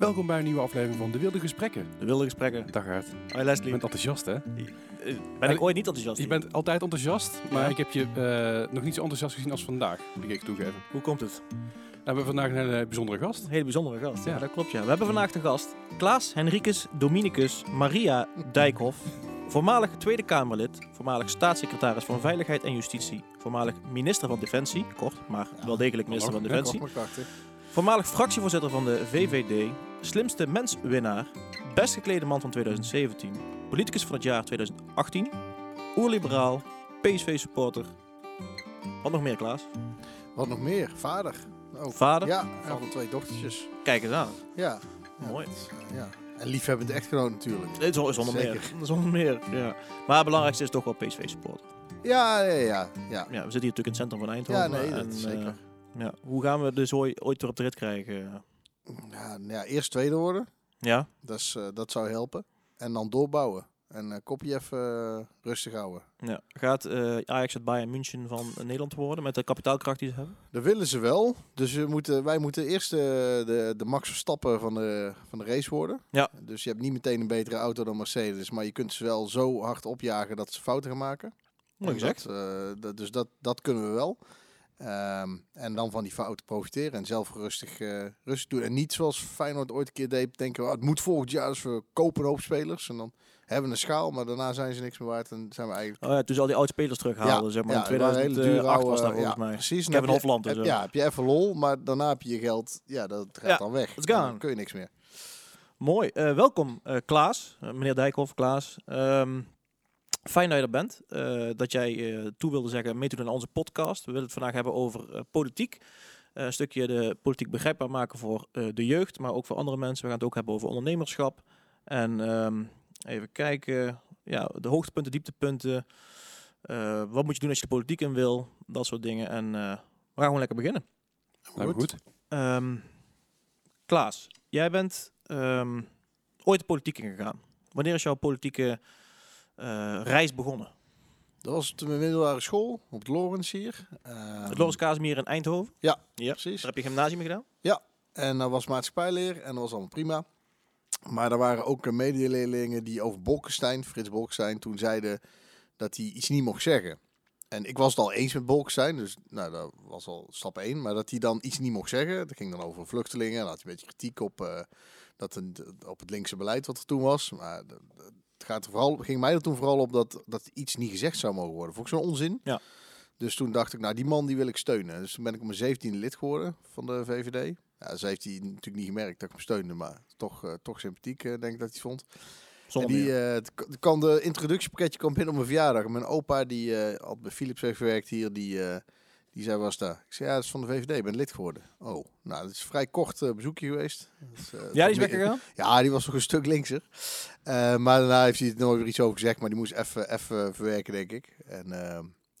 Welkom bij een nieuwe aflevering van De Wilde Gesprekken. De wilde gesprekken. Dag Aard. Hoi Je Leslie. bent enthousiast hè? Eh, ben ik ooit niet enthousiast? Je bent altijd enthousiast, maar Ja. ik heb je eh, nog niet zo enthousiast gezien als vandaag, moet ik toegeven. Hoe komt het? we hebben vandaag een hele bijzondere gast. Een hele bijzondere gast. Ja, Ja. dat klopt ja. We hebben vandaag de gast Klaas Henricus Dominicus Maria Dijkhoff. Voormalig Tweede Kamerlid, voormalig staatssecretaris van Veiligheid en Justitie, voormalig minister van Defensie, kort, maar wel degelijk minister van Defensie. Voormalig fractievoorzitter van de VVD, slimste menswinnaar, best geklede man van 2017, politicus van het jaar 2018, oerliberaal, PSV-supporter. Wat nog meer, Klaas? Wat nog meer? Vader. Vader? Ja, en van twee dochtertjes. Kijk eens aan. Ja. Ja, Mooi. ja. En liefhebbend echtgenoot natuurlijk. Nee, zonder, zonder meer. Zonder meer, ja. Maar het belangrijkste is toch wel PSV-support. Ja, ja, ja. Ja, Ja, we zitten hier natuurlijk in het centrum van Eindhoven. ja nee, dat en, is eh, zeker. Ja. Hoe gaan we dus ooit, ooit weer op de rit krijgen? Ja, nou ja, eerst tweede worden. Ja? Dat, is, eh, dat zou helpen. En dan doorbouwen. En eh kopje even eh, rustig houden. ja. Gaat Ajax het Bayern München van Nederland worden met de kapitaalkracht die ze hebben? Dat willen ze wel. Dus we moeten, wij moeten eerst de, de, Max Verstappen van de, van de race worden. Ja. Dus je hebt niet meteen een betere auto dan Mercedes. Maar je kunt ze wel zo hard opjagen dat ze fouten gaan maken. Mooi En gezegd. Dat, dat, dus dat, dat kunnen we wel. Ehm, en dan van die fouten profiteren en zelf rustig, eh, rustig doen. En niet zoals Feyenoord ooit een keer deed, denken we, "Ah, het moet volgend jaar, dus we kopen een hoop spelers. En dan hebben we een schaal, maar daarna zijn ze niks meer waard. En zijn we eigenlijk... Oh ja, toen ze al die oude spelers terughaalden, zeg maar. ja, in het waren hele 2008 dure was dat volgens ja, mij. Precies. Heb je- Hofland zo. Ja, heb je even lol, maar daarna heb je je geld, ja, dat gaat Ja, dan weg. Dan kun je niks meer. Mooi. Eh, welkom, eh, Klaas. Meneer Dijkhoff, Klaas. Ehm, fijn dat je er bent. Eh, dat jij eh, toe wilde zeggen mee te doen aan onze podcast. We willen het vandaag hebben over eh, politiek. Eh, een stukje de politiek begrijpbaar maken voor eh, de jeugd, maar ook voor andere mensen. We gaan het ook hebben over ondernemerschap. En ehm, even kijken. Ja, de hoogtepunten, dieptepunten. Eh, wat moet je doen als je de politiek in wil? Dat soort dingen. En eh, we gaan gewoon lekker beginnen. Me goed. Ehm, Klaas, jij bent ehm, ooit de politiek ingegaan. Wanneer is jouw politieke reis begonnen? Dat was op de middelbare school, op het Lorens hier. Ehm, Het Loris Kazimier in Eindhoven. Ja, Ja. precies. Daar heb je gymnasium gedaan. En dat was maatschappijleer en dat was allemaal prima. Maar er waren ook eh, medeleerlingen die over Bolkestein, Frits Bolkestein, toen zeiden dat hij iets niet mocht zeggen. En ik was het al eens met Bolkestein, dus nou, dat was al stap 1. Maar dat hij dan iets niet mocht zeggen, dat ging dan over vluchtelingen. En had hij een beetje kritiek op, eh, dat een, op het linkse beleid wat er toen was. Maar gaat er vooral, ging mij er toen vooral op dat, dat iets niet gezegd zou mogen worden. Vond ik zo'n onzin. Ja. Dus toen dacht ik, nou die man die wil ik steunen. Dus toen ben ik op mijn 17e lid geworden van de VVD. Ja, ze heeft hij natuurlijk niet gemerkt dat ik hem steunde, maar toch, eh, toch sympathiek eh, denk ik dat hij vond. Zonder en die, meer. eh, het k- kwam de introductiepakketje kwam binnen op mijn verjaardag. Mijn opa, die eh had bij Philips heeft gewerkt hier, die, die zei, was daar. Ik zei, ja, dat is van de VVD, ik ben lid geworden. Oh, nou, dat is een vrij kort eh, bezoekje geweest. Dus, eh, ja, die is meer- weggegaan? Ja, die was nog een stuk linkser. Eh, maar daarna heeft hij het nooit weer iets over gezegd, maar die moest even, even verwerken, denk ik. En,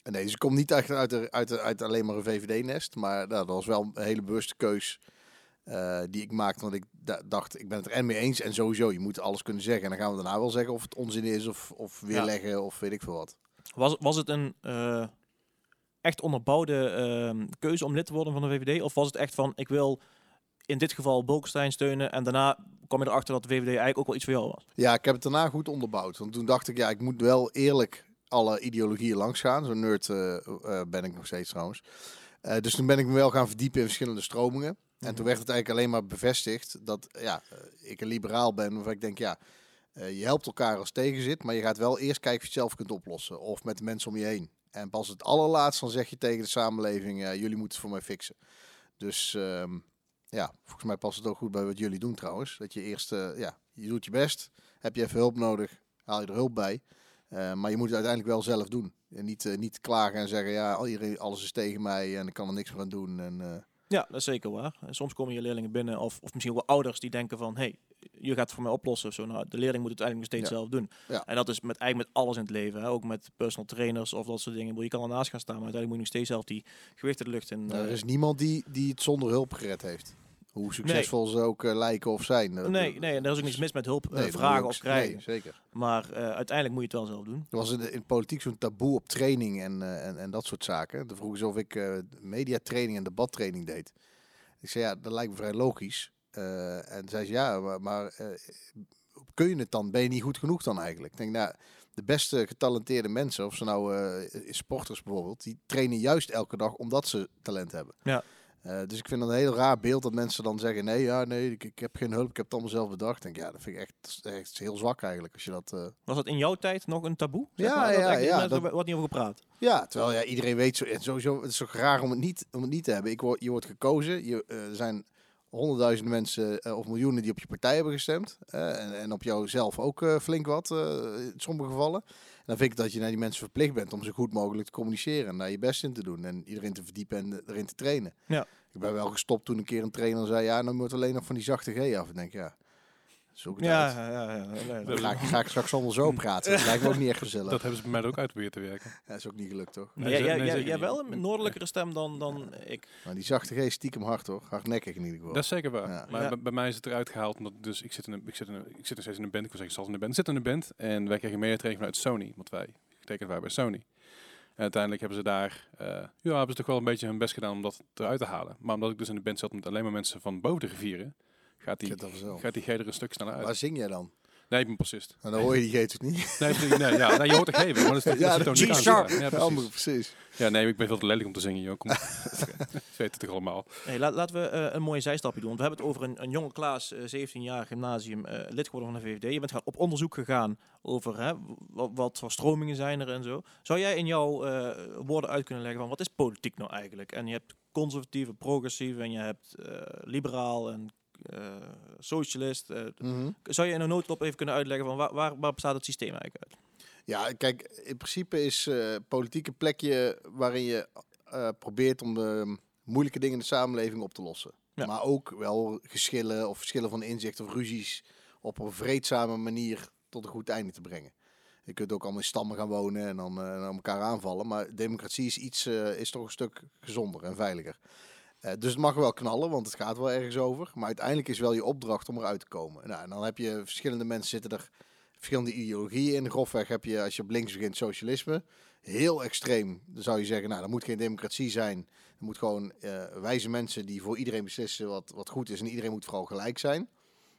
en nee, dus ik kom niet echt uit, de, uit, de, uit alleen maar een VVD-nest, maar nou, dat was wel een hele bewuste keus. eh, die ik maakte, want ik da- dacht, ik ben het er en mee eens. En sowieso, je moet alles kunnen zeggen. En dan gaan we daarna wel zeggen of het onzin is, of, of weerleggen, of weet ik veel wat. Was, was het een eh, echt onderbouwde ehm, keuze om lid te worden van de VVD? Of was het echt van, ik wil in dit geval Bolkestein steunen en daarna kwam je erachter dat de VVD eigenlijk ook wel iets voor jou was? Ja, ik heb het daarna goed onderbouwd. Want toen dacht ik, ja, ik moet wel eerlijk alle ideologieën langs gaan. Zo'n nerd eh, eh, ben ik nog steeds trouwens. Eh, dus toen ben ik me wel gaan verdiepen in verschillende stromingen. En toen werd het eigenlijk alleen maar bevestigd dat ja, ik een liberaal ben. Waarvan ik denk, ja, je helpt elkaar als tegenzit. Maar je gaat wel eerst kijken of je het zelf kunt oplossen. Of met de mensen om je heen. En pas het allerlaatst dan zeg je tegen de samenleving, ja, jullie moeten het voor mij fixen. Dus ehm, ja, volgens mij past het ook goed bij wat jullie doen trouwens. Dat je eerst, eh, ja, je doet je best. Heb je even hulp nodig, haal je er hulp bij. Eh, maar je moet het uiteindelijk wel zelf doen. En niet, eh, niet klagen en zeggen, ja, iedereen- alles is tegen mij en ik kan er niks meer aan doen. En, eh, Ja, dat is zeker waar. En soms komen je leerlingen binnen, of, of misschien wel ouders die denken van, hey, je gaat het voor mij oplossen of zo. Nou, de leerling moet het eigenlijk nog steeds Ja. zelf doen. Ja. En dat is met, eigenlijk met alles in het leven. Hè? Ook met personal trainers of dat soort dingen. Je kan ernaast gaan staan, maar uiteindelijk moet je nog steeds zelf die gewichten de lucht in. nou, er eh, is niemand die, die het zonder hulp gered heeft. Hoe succesvol ze ook eh, lijken of zijn. Nee, nee, en er is ook niks mis met hulp eh, nee, vragen of krijgen. Nee, zeker. Maar eh, uiteindelijk moet je het wel zelf doen. Er was in in politiek zo'n taboe op training en, en, en dat soort zaken. Dan vroegen ze of ik mediatraining en debattraining deed. Ik zei, ja, dat lijkt me vrij logisch. En zei ze, ja, maar, maar kun je het dan? Ben je niet goed genoeg dan eigenlijk? Ik denk, nou, de beste getalenteerde mensen, of ze nou eh, sporters bijvoorbeeld, die trainen juist elke dag omdat ze talent hebben. Ja. Eh, dus ik vind dat een heel raar beeld dat mensen dan zeggen: nee, ja, nee, ik, ik heb geen hulp, ik heb het allemaal zelf bedacht. Denk, ja, dat vind ik echt, echt heel zwak eigenlijk. Als je dat, eh, Was dat in jouw tijd nog een taboe? zeg Ja, maar? Ja, ja, dat- er wordt niet over gepraat. Ja, terwijl ja, iedereen weet zo, sowieso, het is toch raar om het niet, om het niet te hebben. Ik word, je wordt gekozen, je, eh, er zijn honderdduizenden mensen of miljoenen die op je partij hebben gestemd. en, en op jou zelf ook flink wat, in sommige gevallen. En dan vind ik dat je naar die mensen verplicht bent om zo goed mogelijk te communiceren. En daar je best in te doen en iedereen te verdiepen en erin te trainen. Ja. Ik ben wel gestopt toen een keer een trainer zei, ja, dan moet alleen nog van die zachte G af. Ik denk, ja, zoek het Ja, uit. ja, ja. ja. Nee, Dan ga ik, ga ik straks allemaal zo praten. Dat lijkt me ook niet echt gezellig. Dat hebben ze bij mij ook uitgeprobeerd te werken. Ja, dat is ook niet gelukt, toch? Nee, nee, jij, wel een noordelijkere stem dan, dan ik. Maar die zachte G stiekem hard hoor. Hardnekkig in ieder geval. Dat is zeker waar. Ja. Maar Ja. bij, bij mij is het eruit gehaald omdat dus ik zit in een, ik zit in een, ik zit nog steeds in een band. Ik wil zeggen, ik zat in een band. Ik zit in een band en wij kregen medetraining vanuit Sony, want wij getekend waren bij Sony. En uiteindelijk hebben ze daar, eh, ja, hebben ze toch wel een beetje hun best gedaan om dat eruit te halen. Maar omdat ik dus in de band zat met alleen maar mensen van boven de rivieren, gaat die, gaat die G er een stuk sneller uit. Waar zing jij dan? Nee, ik ben bassist. En dan hoor je die G toch niet? Nee, nee, nee, ja, nee, je hoort de G wel, maar dat is toch Ja, dat G-sharp. Ja, precies. precies. Ja, nee, ik ben veel te lelijk om te zingen, joh. Kom. Weet het toch allemaal. Hey, laat, laten we eh, een mooie zijstapje doen. Want we hebben het over een, een jonge Klaas, eh, 17 jaar gymnasium, eh, lid geworden van de VVD. Je bent gaan op onderzoek gegaan over hè, wat, wat voor stromingen zijn er en zo. Zou jij in jouw eh, woorden uit kunnen leggen van wat is politiek nou eigenlijk? En je hebt conservatieve, progressieve en je hebt eh, liberaal en eh, socialist. eh, Mhm. zou je in een noodlop even kunnen uitleggen van waar, waar, waar bestaat het systeem eigenlijk uit? Ja, kijk, in principe is eh, politiek een plekje waarin je eh, probeert om de moeilijke dingen in de samenleving op te lossen. Ja. Maar ook wel geschillen of verschillen van inzicht of ruzies op een vreedzame manier tot een goed einde te brengen. Je kunt ook allemaal in stammen gaan wonen en dan eh, elkaar aanvallen. Maar democratie is, iets, eh, is toch een stuk gezonder en veiliger. Eh, dus het mag wel knallen, want het gaat wel ergens over. Maar uiteindelijk is wel je opdracht om eruit te komen. Nou, en dan heb je verschillende mensen zitten er verschillende ideologieën in. Grofweg heb je, als je op links begint, socialisme. Heel extreem. Dan zou je zeggen, nou, dat moet geen democratie zijn. Er moet gewoon eh, wijze mensen die voor iedereen beslissen wat, wat goed is. En iedereen moet vooral gelijk zijn.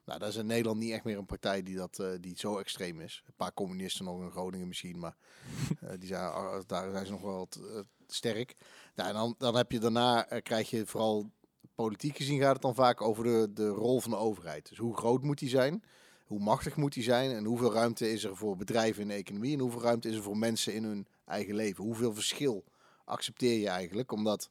Nou, dat is in Nederland niet echt meer een partij die, dat, eh, die zo extreem is. Een paar communisten nog in Groningen misschien, maar eh, die zijn, ah, daar zijn ze nog wel wat, eh, sterk. Nou, en dan, dan heb je daarna, krijg je vooral politiek gezien gaat het dan vaak over de, de rol van de overheid. Dus hoe groot moet die zijn? Hoe machtig moet die zijn? En hoeveel ruimte is er voor bedrijven in de economie? En hoeveel ruimte is er voor mensen in hun eigen leven? Hoeveel verschil accepteer je eigenlijk? Omdat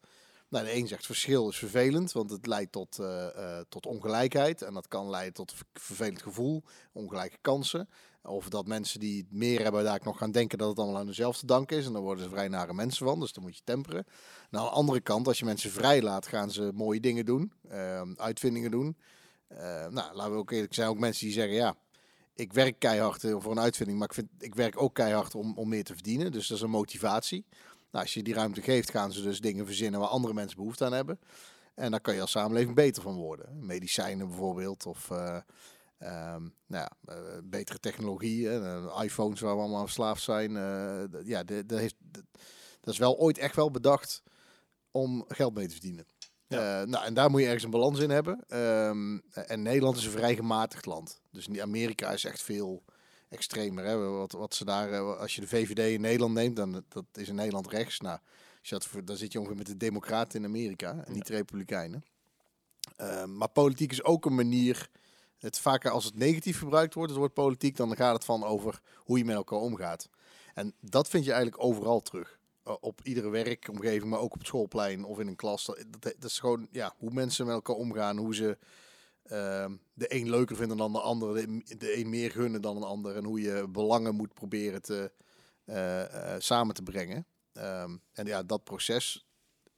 nou, de een zegt verschil is vervelend, want het leidt tot, eh, eh, tot ongelijkheid. En dat kan leiden tot ver- vervelend gevoel, ongelijke kansen. Of dat mensen die meer hebben daar nog gaan denken dat het allemaal aan hunzelf te danken is. En dan worden ze vrij nare mensen van, dus dan moet je temperen. Nou, aan de andere kant, als je mensen vrij laat, gaan ze mooie dingen doen, eh, uitvindingen doen. Eh, nou, laten we ook eerlijk zijn, ook mensen die zeggen, ja, ik werk keihard eh, voor een uitvinding, maar ik, vind, ik werk ook keihard om, om meer te verdienen. Dus dat is een motivatie. Nou, als je die ruimte geeft, gaan ze dus dingen verzinnen waar andere mensen behoefte aan hebben. En daar kan je als samenleving beter van worden. Medicijnen bijvoorbeeld, of eh, ehm, nou ja, eh, betere technologie, hè, eh, iPhones waar we allemaal verslaafd zijn. ja, de- de heeft, de- dat is wel ooit echt wel bedacht om geld mee te verdienen. Ja. Nou, en daar moet je ergens een balans in hebben. Ehm, en Nederland is een vrij gematigd land. Dus in Amerika is echt veel extremer. Hè? Wat, wat ze daar, eh, als je de VVD in Nederland neemt, dan dat is in Nederland rechts. Nou, als je dat, dan zit je ongeveer met de Democraten in Amerika en niet de Republikeinen. Ehm, maar politiek is ook een manier. Het vaker als het negatief gebruikt wordt, het woord politiek, dan gaat het van over hoe je met elkaar omgaat. En dat vind je eigenlijk overal terug. Eh, op iedere werkomgeving, maar ook op het schoolplein of in een klas. Dat, dat, dat is gewoon ja, hoe mensen met elkaar omgaan, hoe ze de een leuker vinden dan de ander, de, de een meer gunnen dan een ander. En hoe je belangen moet proberen te, eh, eh, samen te brengen. Ehm, en ja, dat proces,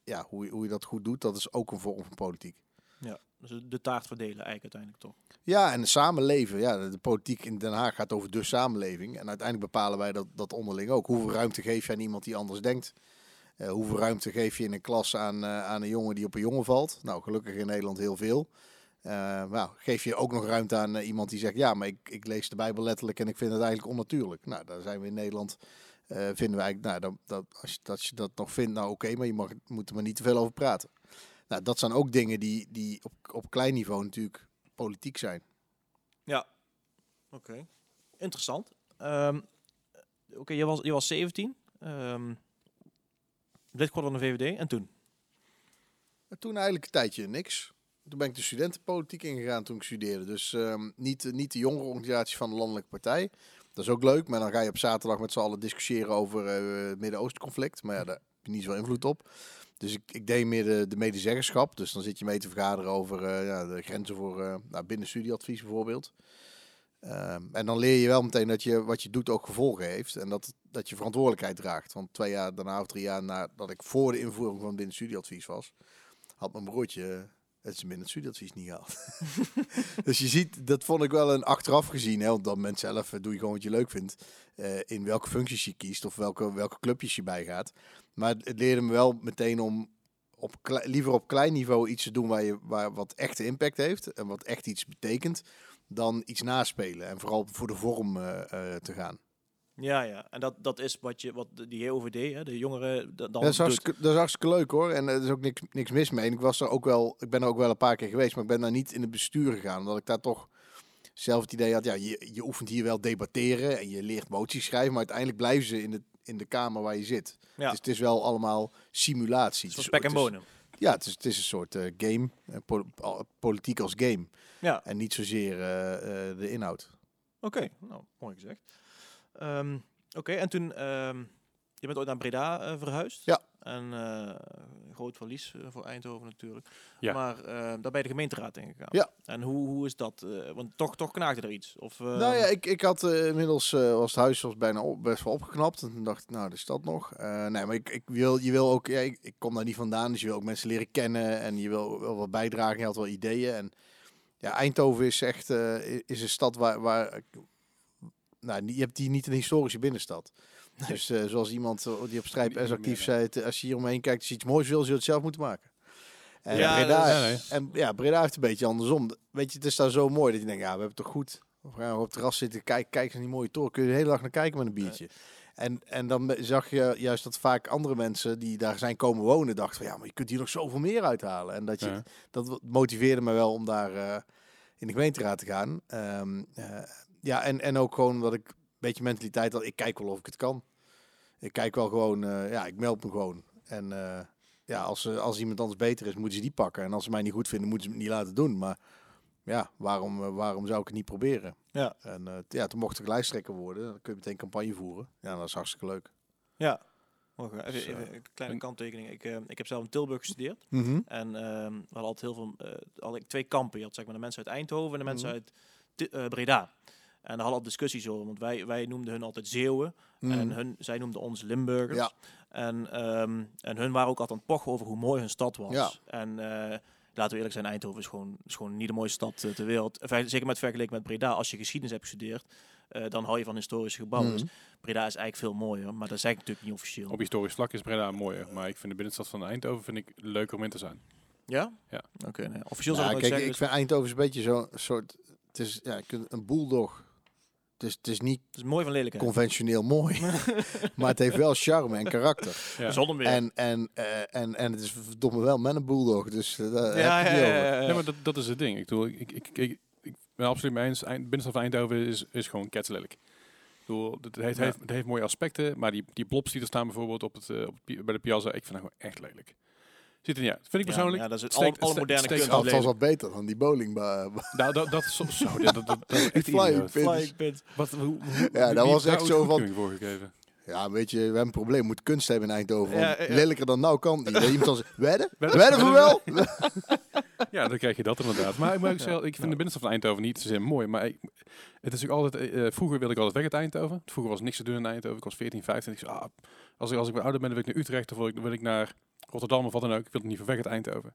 ja, hoe, je- hoe je dat goed doet, dat is ook een vorm van politiek. Ja, dus de taart verdelen eigenlijk uiteindelijk toch. Ja, en samenleven. Ja, de, politiek in Den Haag gaat over de samenleving. En uiteindelijk bepalen wij dat, dat onderling ook. Hoeveel ruimte geef je aan iemand die anders denkt? Eh, hoeveel ruimte geef je in een klas aan, aan een jongen die op een jongen valt? Nou, gelukkig in Nederland heel veel. Eh, nou, geef je ook nog ruimte aan eh, iemand die zegt... ja, maar ik, ik lees de Bijbel letterlijk en ik vind het eigenlijk onnatuurlijk. Nou, daar zijn we in Nederland... eh, vinden wij, nou, dat, dat, als, je, dat je dat nog vindt, nou oké, maar je mag, moet er maar niet te veel over praten. Nou, dat zijn ook dingen die, die op, op klein niveau natuurlijk politiek zijn. Oké, interessant. Ehm, Oké, je, was, je was 17. ehm lid van de VVD. En toen? En toen eigenlijk een tijdje niks. Toen ben ik de studentenpolitiek ingegaan toen ik studeerde. Dus ehm, niet, niet de jongere organisatie van de landelijke partij. Dat is ook leuk, maar dan ga je op zaterdag met z'n allen discussiëren over eh, het Midden-Oosten conflict. Maar ja, daar heb je niet zoveel invloed op. Dus ik, ik deed meer de, de medezeggenschap. Dus dan zit je mee te vergaderen over eh, ja, de grenzen voor uh, nou, binnen studieadvies bijvoorbeeld. Um, en dan leer je wel meteen dat je wat je doet ook gevolgen heeft. En dat, dat je verantwoordelijkheid draagt. Want twee jaar daarna of drie jaar nadat ik voor de invoering van binnen studieadvies was, had mijn broertje het is het studieadvies niet gehaald. dus je ziet, dat vond ik wel een achteraf gezien. Hè, want moment zelf doe je gewoon wat je leuk vindt. Uh, in welke functies je kiest of welke, welke clubjes je bijgaat. Maar het leerde me wel meteen om op liever op klein niveau iets te doen waar je waar wat echte impact heeft. En wat echt iets betekent. Dan iets naspelen. En vooral voor de vorm uh, te gaan. Ja, ja. En dat, dat is wat, je, wat die HOVD, hè, de jongeren, dan dat is, hartstikke, dat is hartstikke leuk hoor. En er is ook niks, niks mis mee. En ik, was er ook wel, ik ben er ook wel een paar keer geweest, maar ik ben daar niet in het bestuur gegaan. Omdat ik daar toch zelf het idee had, ja, je, je oefent hier wel debatteren en je leert moties schrijven. Maar uiteindelijk blijven ze in de, in de kamer waar je zit. Ja. Dus het is wel allemaal simulatie. Spek en bonen. Ja, het is, het is een soort uh, game. Uh, po politiek als game. Ja. En niet zozeer uh, de inhoud. Oké, okay. nou, mooi gezegd. Um, Oké, okay, en toen, um, je bent ooit naar Breda uh, verhuisd. Ja. En uh, groot verlies uh, voor Eindhoven natuurlijk. Ja. Maar daar ben je de gemeenteraad in gegaan. Ja. En hoe, hoe is dat? want toch, toch knaagde er iets? Of, nou ja, ik, ik had inmiddels, was het huis was bijna op, best wel opgeknapt. En toen dacht ik, nou, de stad nog. nee, maar ik, ik wil, je wil ook, ja, ik, ik, kom daar niet vandaan. Dus je wil ook mensen leren kennen. En je wil wel wat bijdragen. Je had wel ideeën. En ja, Eindhoven is echt is een stad waar, waar nou, je hebt die niet een historische binnenstad. Nee. Dus uh, zoals iemand die op Strijp S actief zei, als je hier omheen kijkt, als je iets moois wil, zul je het zelf moeten maken. En, ja, Breda, nee. en ja, Breda heeft een beetje andersom. Weet je, het is daar zo mooi dat je denkt, ja, we hebben het toch goed. We gaan op het terras zitten, kijk, kijk naar die mooie toren. Kun je de hele dag naar kijken met een biertje. Nee. En, en dan zag je juist dat vaak andere mensen die daar zijn komen wonen, dachten van ja, maar je kunt hier nog zoveel meer uithalen. En dat, je, ja. dat motiveerde me wel om daar uh, in de gemeenteraad te gaan. Um, uh, ja, en, en ook gewoon dat ik een beetje mentaliteit had. Ik kijk wel of ik het kan. Ik kijk wel gewoon, uh, ja, ik meld me gewoon. En uh, ja, als, als iemand anders beter is, moeten ze die pakken. En als ze mij niet goed vinden, moeten ze het niet laten doen. Maar ja, waarom, waarom zou ik het niet proberen? Ja. En ja, toen mocht ik lijsttrekker worden. Dan kun je meteen campagne voeren. Ja, dat is hartstikke leuk. Ja. Even, even een kleine kanttekening. Ik, uh, ik heb zelf in Tilburg gestudeerd. Mm -hmm. En uh, we hadden altijd heel veel, uh, twee kampen. Je had zeg maar de mensen uit Eindhoven en de mensen mm -hmm. uit Breda. En daar hadden al discussies over, want wij, wij noemden hun altijd Zeeuwen. Mm. En hun, zij noemden ons Limburgers. Ja. En, um, en hun waren ook altijd aan het pochen over hoe mooi hun stad was. Ja. En uh, laten we eerlijk zijn, Eindhoven is gewoon, is gewoon niet de mooiste stad uh, ter wereld. Zeker met vergeleken met Breda. Als je geschiedenis hebt gestudeerd, uh, dan hou je van historische gebouwen. Mm. Dus Breda is eigenlijk veel mooier, maar dat zeg ik natuurlijk niet officieel. Op historisch vlak is Breda mooier, maar ik vind de binnenstad van Eindhoven vind ik leuker om in te zijn. Ja? Ja. Oké, okay, nee. officieel ja, zou ik kijk, zeggen. ik vind Eindhoven een beetje zo'n soort... Het is ja, een bulldog. Het is, het is niet het is mooi van lelijkheid. conventioneel mooi, maar het heeft wel charme en karakter. Ja. Zonder meer. En, en, uh, en, en het is verdomme wel met een bulldog, dus uh, daar ja, heb je ja, ja, maar dat, dat is het ding. Ik, bedoel, ik, ik, ik, ik, ik ben absoluut mee eens. Eind, binnenstad van Eindhoven is, is gewoon ketslelijk. Ik bedoel, het, heeft, Ja. heeft, het heeft mooie aspecten, maar die, die blobs die er staan bijvoorbeeld op het, uh, op het, bij de Piazza, ik vind dat gewoon echt lelijk. Ziet er niet uit. Vind ik Ja, persoonlijk. ja, dat is het. steekt- Alle, moderne kunst. Het was al beter dan die bowling. Nou, dat, dat is zo, zo dat, dat, dat, dat Flying pins. Wat, hoe, hoe, Ja, dat was echt zo van- goedkeuring voor gegeven? ja, weet je, we hebben een probleem. We moeten kunst hebben in Eindhoven. Ja, ja. Lelijker dan nou kan het niet. Dat iemand zegt, wedden? Wedden? Voor wel? Ja, dan krijg je dat inderdaad. Maar, maar ik, zeg, ik vind Ja. de binnenstad van Eindhoven niet zozeer mooi. Maar ik, het is ook altijd... eh, vroeger wilde ik altijd weg uit Eindhoven. Vroeger was niks te doen in Eindhoven. Ik was 14, 15. Ik zei, ah, als, ik, als ik weer ouder ben, dan wil ik naar Utrecht. Of wil ik, wil ik naar Rotterdam of wat dan ook. Ik wil niet ver weg uit Eindhoven.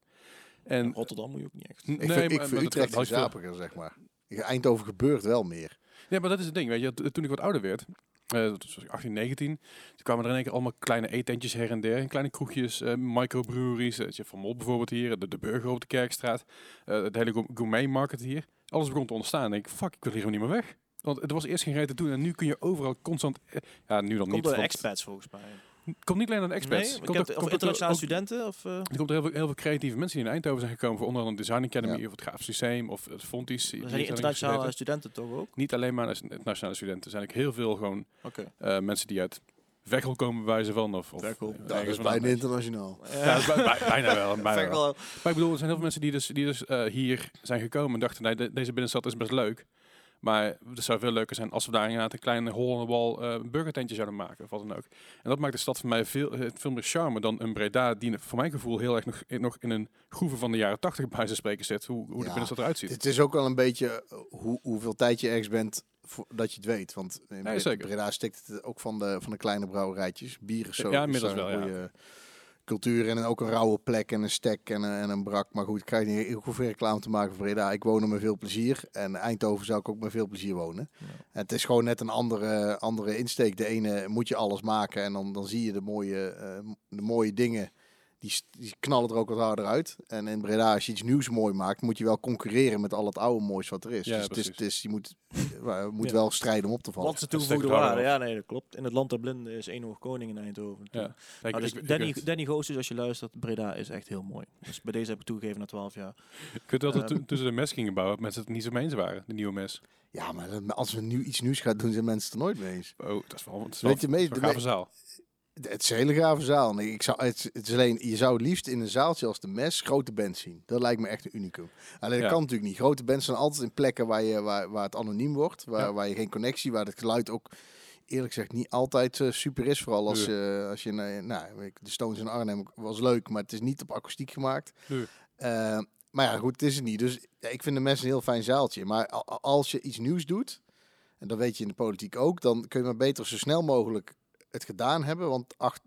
En, Rotterdam moet je ook niet echt. Ik vind, maar- ik maar vind dat- Utrecht veel. verzapiger, zeg maar. In Eindhoven gebeurt wel meer. Ja, maar dat is het ding. Weet je, toen ik wat ouder werd, eh, toen was ik 18, 19, toen kwamen er in één keer allemaal kleine eetentjes her en der. en Kleine kroegjes, eh microbreweries. eh, Van Mol bijvoorbeeld hier, de, de Burger op de Kerkstraat. eh het hele gour- gourmet market hier. Alles begon te ontstaan. En ik fuck, ik wil hier gewoon niet meer weg. Want er was eerst geen reden te doen en nu kun je overal constant... eh, ja, nu dan Komt niet. door de want- expats volgens mij. Komt niet alleen aan de experts. Nee, komt heb, ook- of internationale ook- studenten? Of, eh, Er komt heel veel, heel veel creatieve mensen die in Eindhoven zijn gekomen voor onder andere de Design Academy Ja. of het Grafisch Systeem of het Fontis. er zijn die internationale studenten toch ook? Niet alleen maar internationale studenten. Er zijn ook heel veel gewoon Oké. eh, mensen die uit Veghel komen bij wijze van. Of, of Veghel. Dat is bijna internationaal. Ja, bij- bij- bijna wel. Bijna wel. Maar ik bedoel, er zijn heel veel mensen die dus, die dus eh, hier zijn gekomen en dachten, nee, de- deze binnenstad is best leuk. Maar het zou veel leuker zijn als we daar inderdaad een klein hole in the wall eh burgertentje zouden maken of wat dan ook. En dat maakt de stad voor mij veel, eh, veel meer charme dan een Breda die voor mijn gevoel heel erg nog, in- nog in een groeve van de jaren tachtig bij zijn spreken zit. Hoe, hoe de binnenstad eruit ziet. Het is ook wel een beetje eh, hoe, hoeveel tijd je ergens bent voordat je het weet. Want in. Breda stikt het ook van de, van de kleine brouwerijtjes. Bier is zo. Ja, inmiddels wel, ja. Cultuur en ook een rauwe plek en een stek en een, en een brak. Maar goed, ik krijg niet heel veel reclame te maken voor Breda. Ik woon er met veel plezier. En Eindhoven zou ik ook met veel plezier wonen. Ja. Het is gewoon net een andere, andere insteek. De ene moet je alles maken en dan, dan zie je de mooie, eh, de mooie dingen. Die, die knallen er ook wat harder uit. En in Breda, als je iets nieuws mooi maakt, moet je wel concurreren met al het oude moois wat er is. Ja, dus het is, het is, je moet, je moet Ja. wel strijden om op te vallen. Wat ze toegevoegde waarde. het Ja, nee, dat klopt. In het land der blinden is één hoog koning in Eindhoven. Ja. Kijk, Nou, dus ik, Danny, Danny Goossens, als je luistert, Breda is echt heel mooi. Dus bij deze heb ik toegegeven na 12 jaar. ik weet wel dat Ehm. toen, toen ze de mes gingen bouwen, mensen het niet zo mee eens waren, de nieuwe mes. Ja, maar als we nu iets nieuws gaan doen, zijn mensen het er nooit mee eens. Oh, dat is wel, dat is wel, Weet je, mee- dat is wel een gave de- zaal. Het is een hele gave zaal. Nee, ik zou, het, het is alleen, je zou het liefst in een zaaltje als de mes grote bands zien. Dat lijkt me echt een unicum. Alleen dat Ja. kan natuurlijk niet. Grote bands zijn altijd in plekken waar, je, waar, waar het anoniem wordt. Waar, Ja. waar je geen connectie, waar het geluid ook eerlijk gezegd niet altijd eh, super is. Vooral als, je als je, nou, de Stones in Arnhem was leuk, maar het is niet op akoestiek gemaakt. Eh, maar ja, goed, het is het niet. Dus ja, ik vind de mes een heel fijn zaaltje. Maar als je iets nieuws doet, en dat weet je in de politiek ook, dan kun je maar beter zo snel mogelijk het gedaan hebben. Want ach-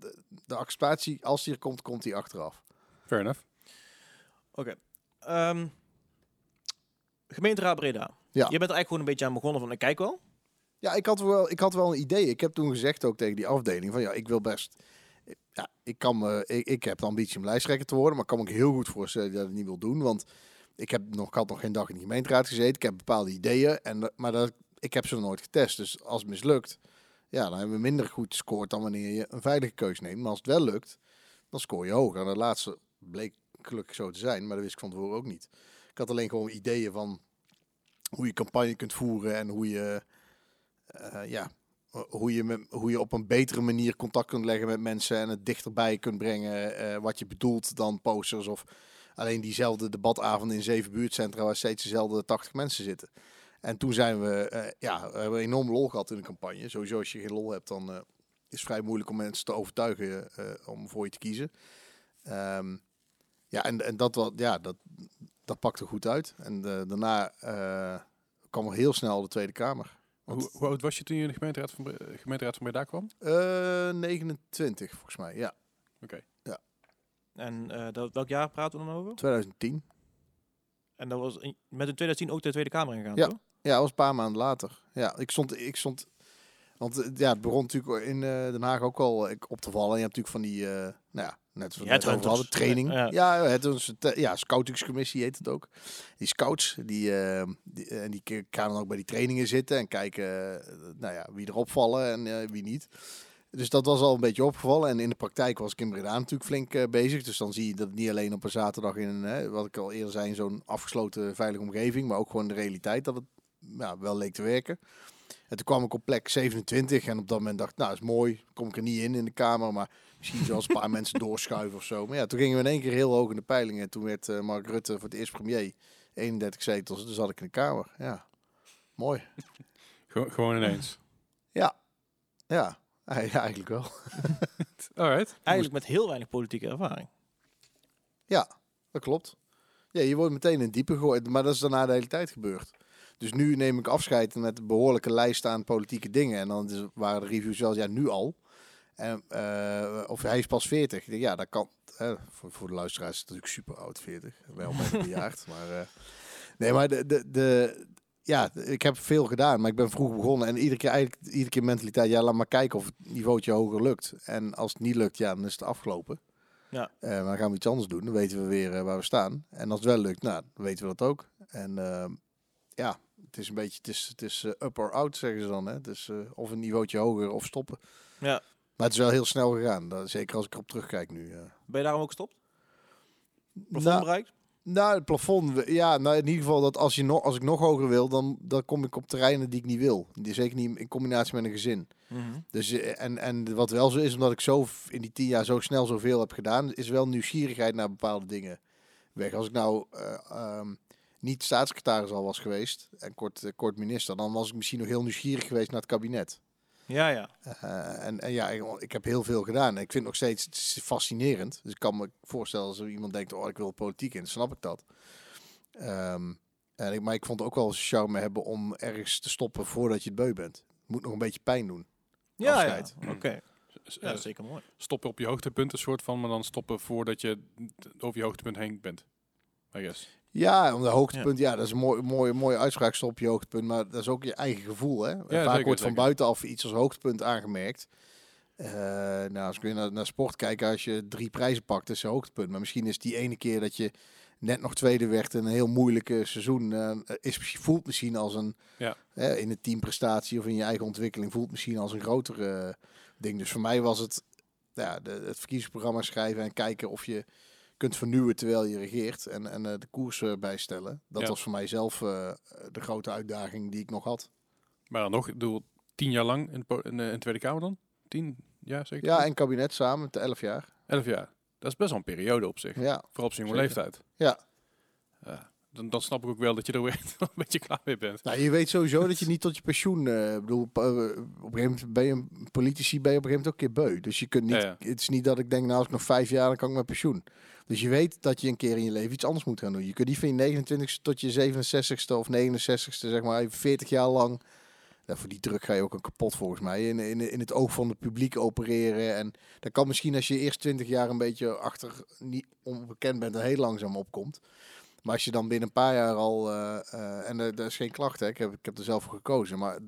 de acceptatie, als die er komt, komt die achteraf. Fair enough. Ehm, gemeenteraad Breda. Je bent er eigenlijk gewoon een beetje aan begonnen van, ik kijk wel. Ja, ik had, wel, ik had wel een idee. Ik heb toen gezegd ook tegen die afdeling van ja, ik wil best. Ja, ik, kan me, ik, ik heb de ambitie om lijsttrekker te worden, maar ik kan me ook heel goed voorstellen dat ik het niet wil doen. Want ik, heb nog, ik had nog geen dag in de gemeenteraad gezeten. Ik heb bepaalde ideeën, en, dat- maar dat, ik heb ze nog nooit getest. Dus als het mislukt, ja, dan hebben we minder goed gescoord dan wanneer je een veilige keus neemt. Maar als het wel lukt, dan scoor je hoger. En dat laatste bleek gelukkig zo te zijn, maar dat wist ik van tevoren ook niet. Ik had alleen gewoon ideeën van hoe je campagne kunt voeren en hoe je, eh, ja, hoe je, met, hoe je op een betere manier contact kunt leggen met mensen en het dichterbij kunt brengen eh, wat je bedoelt dan posters of alleen diezelfde debatavond in zeven buurtcentra waar steeds dezelfde 80 mensen zitten. En toen zijn we, eh, ja, we hebben enorm lol gehad in de campagne. Sowieso als je geen lol hebt, dan eh, is het vrij moeilijk om mensen te overtuigen eh, om voor je te kiezen. Ehm, ja, en, en dat, wat, ja, dat, dat pakte goed uit. En daarna eh, kwam er heel snel de Tweede Kamer. Want- Hoe, hoe oud was je toen je in de gemeenteraad van, gemeenteraad van Breda kwam? Eh, 29 volgens mij, ja. En eh, dat, welk jaar praten we dan over? 2010. En dat was in- met in 2010 ook de Tweede Kamer ingegaan, Ja. toch? Ja, dat was een paar maanden later. Ja, ik stond, ik stond, want eh, ja, het begon natuurlijk in eh, Den Haag ook al eh, op te vallen. En je hebt natuurlijk van die, eh, nou ja, net zoals net over hadden, training. Ja. Ja, het is ja, scoutingscommissie heet het ook. Die scouts, die, die, en die gaan dan ook bij die trainingen zitten en kijken, nou ja, wie er opvallen en wie niet. Dus dat was al een beetje opgevallen. En in de praktijk was ik in Breda natuurlijk flink bezig. Dus dan zie je dat niet alleen op een zaterdag in wat ik al eerder zei, in zo'n afgesloten veilige omgeving, maar ook gewoon de realiteit dat het ja, wel leek te werken. En toen kwam ik op plek 27 en op dat moment dacht ik, nou is mooi, kom ik er niet in in de kamer, maar misschien zelfs een paar mensen doorschuiven of zo. Maar ja, toen gingen we in één keer heel hoog in de peilingen. En toen werd eh, Mark Rutte voor het eerst premier, 31 zetels, dus zat ik in de kamer. Ja, mooi. Gewo- gewoon ineens. Ja, ja, ja eigenlijk wel. Alright. Eigenlijk met heel weinig politieke ervaring. Ja, dat klopt. Ja, je wordt meteen in diepe gegooid, maar dat is daarna de hele tijd gebeurd. Dus nu neem ik afscheid met een behoorlijke lijst aan politieke dingen. En dan waren de reviews wel, ja, nu al. En, eh, of hij is pas 40. Ik denk, ja, dat kan. voor, voor de luisteraars is het natuurlijk super oud, 40. Wel bijna bejaard. Maar, eh, nee, maar de, de, de, ja, ik heb veel gedaan, maar ik ben vroeg begonnen. En iedere keer, eigenlijk, iedere keer mentaliteit, ja, laat maar kijken of het niveautje hoger lukt. En als het niet lukt, ja, dan is het afgelopen. Ja. Eh, maar dan gaan we iets anders doen. Dan weten we weer waar we staan. En als het wel lukt, nou, dan weten we dat ook. En ehm, ja, het is een beetje, het is, het is eh, up or out, zeggen ze dan. Hè? Het is eh, of een niveautje hoger of stoppen. Ja. Maar het is wel heel snel gegaan. Dat, zeker als ik erop terugkijk nu. ja. Ben je daarom ook gestopt? Plafond Nou, bereikt? Nou, het plafond. Ja, nou in ieder geval dat als, je nog, als ik nog hoger wil, dan, dan kom ik op terreinen die ik niet wil. Die, zeker niet in combinatie met een gezin. Dus, eh, en, en wat wel zo is, omdat ik zo in die tien jaar zo snel zoveel heb gedaan, is wel nieuwsgierigheid naar bepaalde dingen weg. Als ik nou eh, ehm, niet staatssecretaris al was geweest en kort, eh, kort minister, dan was ik misschien nog heel nieuwsgierig geweest naar het kabinet. Ja, ja. Eh, en, en ja, ik, ik heb heel veel gedaan. En ik vind het nog steeds het is fascinerend. Dus ik kan me voorstellen als er iemand denkt, oh, ik wil politiek in, dan snap ik dat. Ehm, en ik, maar ik vond ook wel charme hebben om ergens te stoppen voordat je het beu bent. Het moet nog een beetje pijn doen. Ja, ja. Oké. S- Ja, eh, dat is zeker mooi. stoppen op je hoogtepunt, een soort van, maar dan stoppen voordat je over je hoogtepunt heen bent. I guess. Ja, om de hoogtepunt, ja, dat is een mooie, mooie, mooie uitspraak, stop op je hoogtepunt. Maar dat is ook je eigen gevoel, hè. Vaak zeker, wordt van buitenaf iets als hoogtepunt aangemerkt. Eh, nou, als ik weer naar, naar sport kijk, als je drie prijzen pakt, is een hoogtepunt. Maar misschien is die ene keer dat je net nog tweede werd in een heel moeilijke seizoen, eh, is, voelt misschien als een, Ja. in een teamprestatie of in je eigen ontwikkeling, voelt misschien als een groter eh, ding. Dus voor mij was het ja, de, het verkiezingsprogramma schrijven en kijken of je kunt vernieuwen terwijl je regeert en, en eh, de koers eh, bijstellen. Dat Ja. was voor mij zelf eh, de grote uitdaging die ik nog had. Maar dan nog, ik bedoel, tien jaar lang in de, po- in de, in de Tweede Kamer dan? Tien jaar zeker? Ja, en kabinet samen, elf jaar. Elf jaar. Dat is best wel een periode op zich. Ja, Vooral op zijn jonge leeftijd. Ja. Ja, dan, dan snap ik ook wel dat je er weer een beetje klaar mee bent. nou, je weet sowieso dat je niet tot je pensioen... ik bedoel, eh, op een gegeven moment ben je een politici ben je op een gegeven moment ook een keer beu. Dus je kunt niet... Ja, ja. Het is niet dat ik denk, nou als ik nog vijf jaar, dan kan ik met pensioen. Dus je weet dat je een keer in je leven iets anders moet gaan doen. Je kunt niet van je 29ste tot je 67ste of 69ste, zeg maar, even 40 jaar lang... Ja, voor die druk ga je ook een kapot volgens mij. In, in, in het oog van het publiek opereren. En dat kan misschien als je eerst 20 jaar een beetje achter niet onbekend bent en heel langzaam opkomt. Maar als je dan binnen een paar jaar al, eh, eh, en dat is geen klacht, hè, ik, heb, ik heb er zelf voor gekozen, maar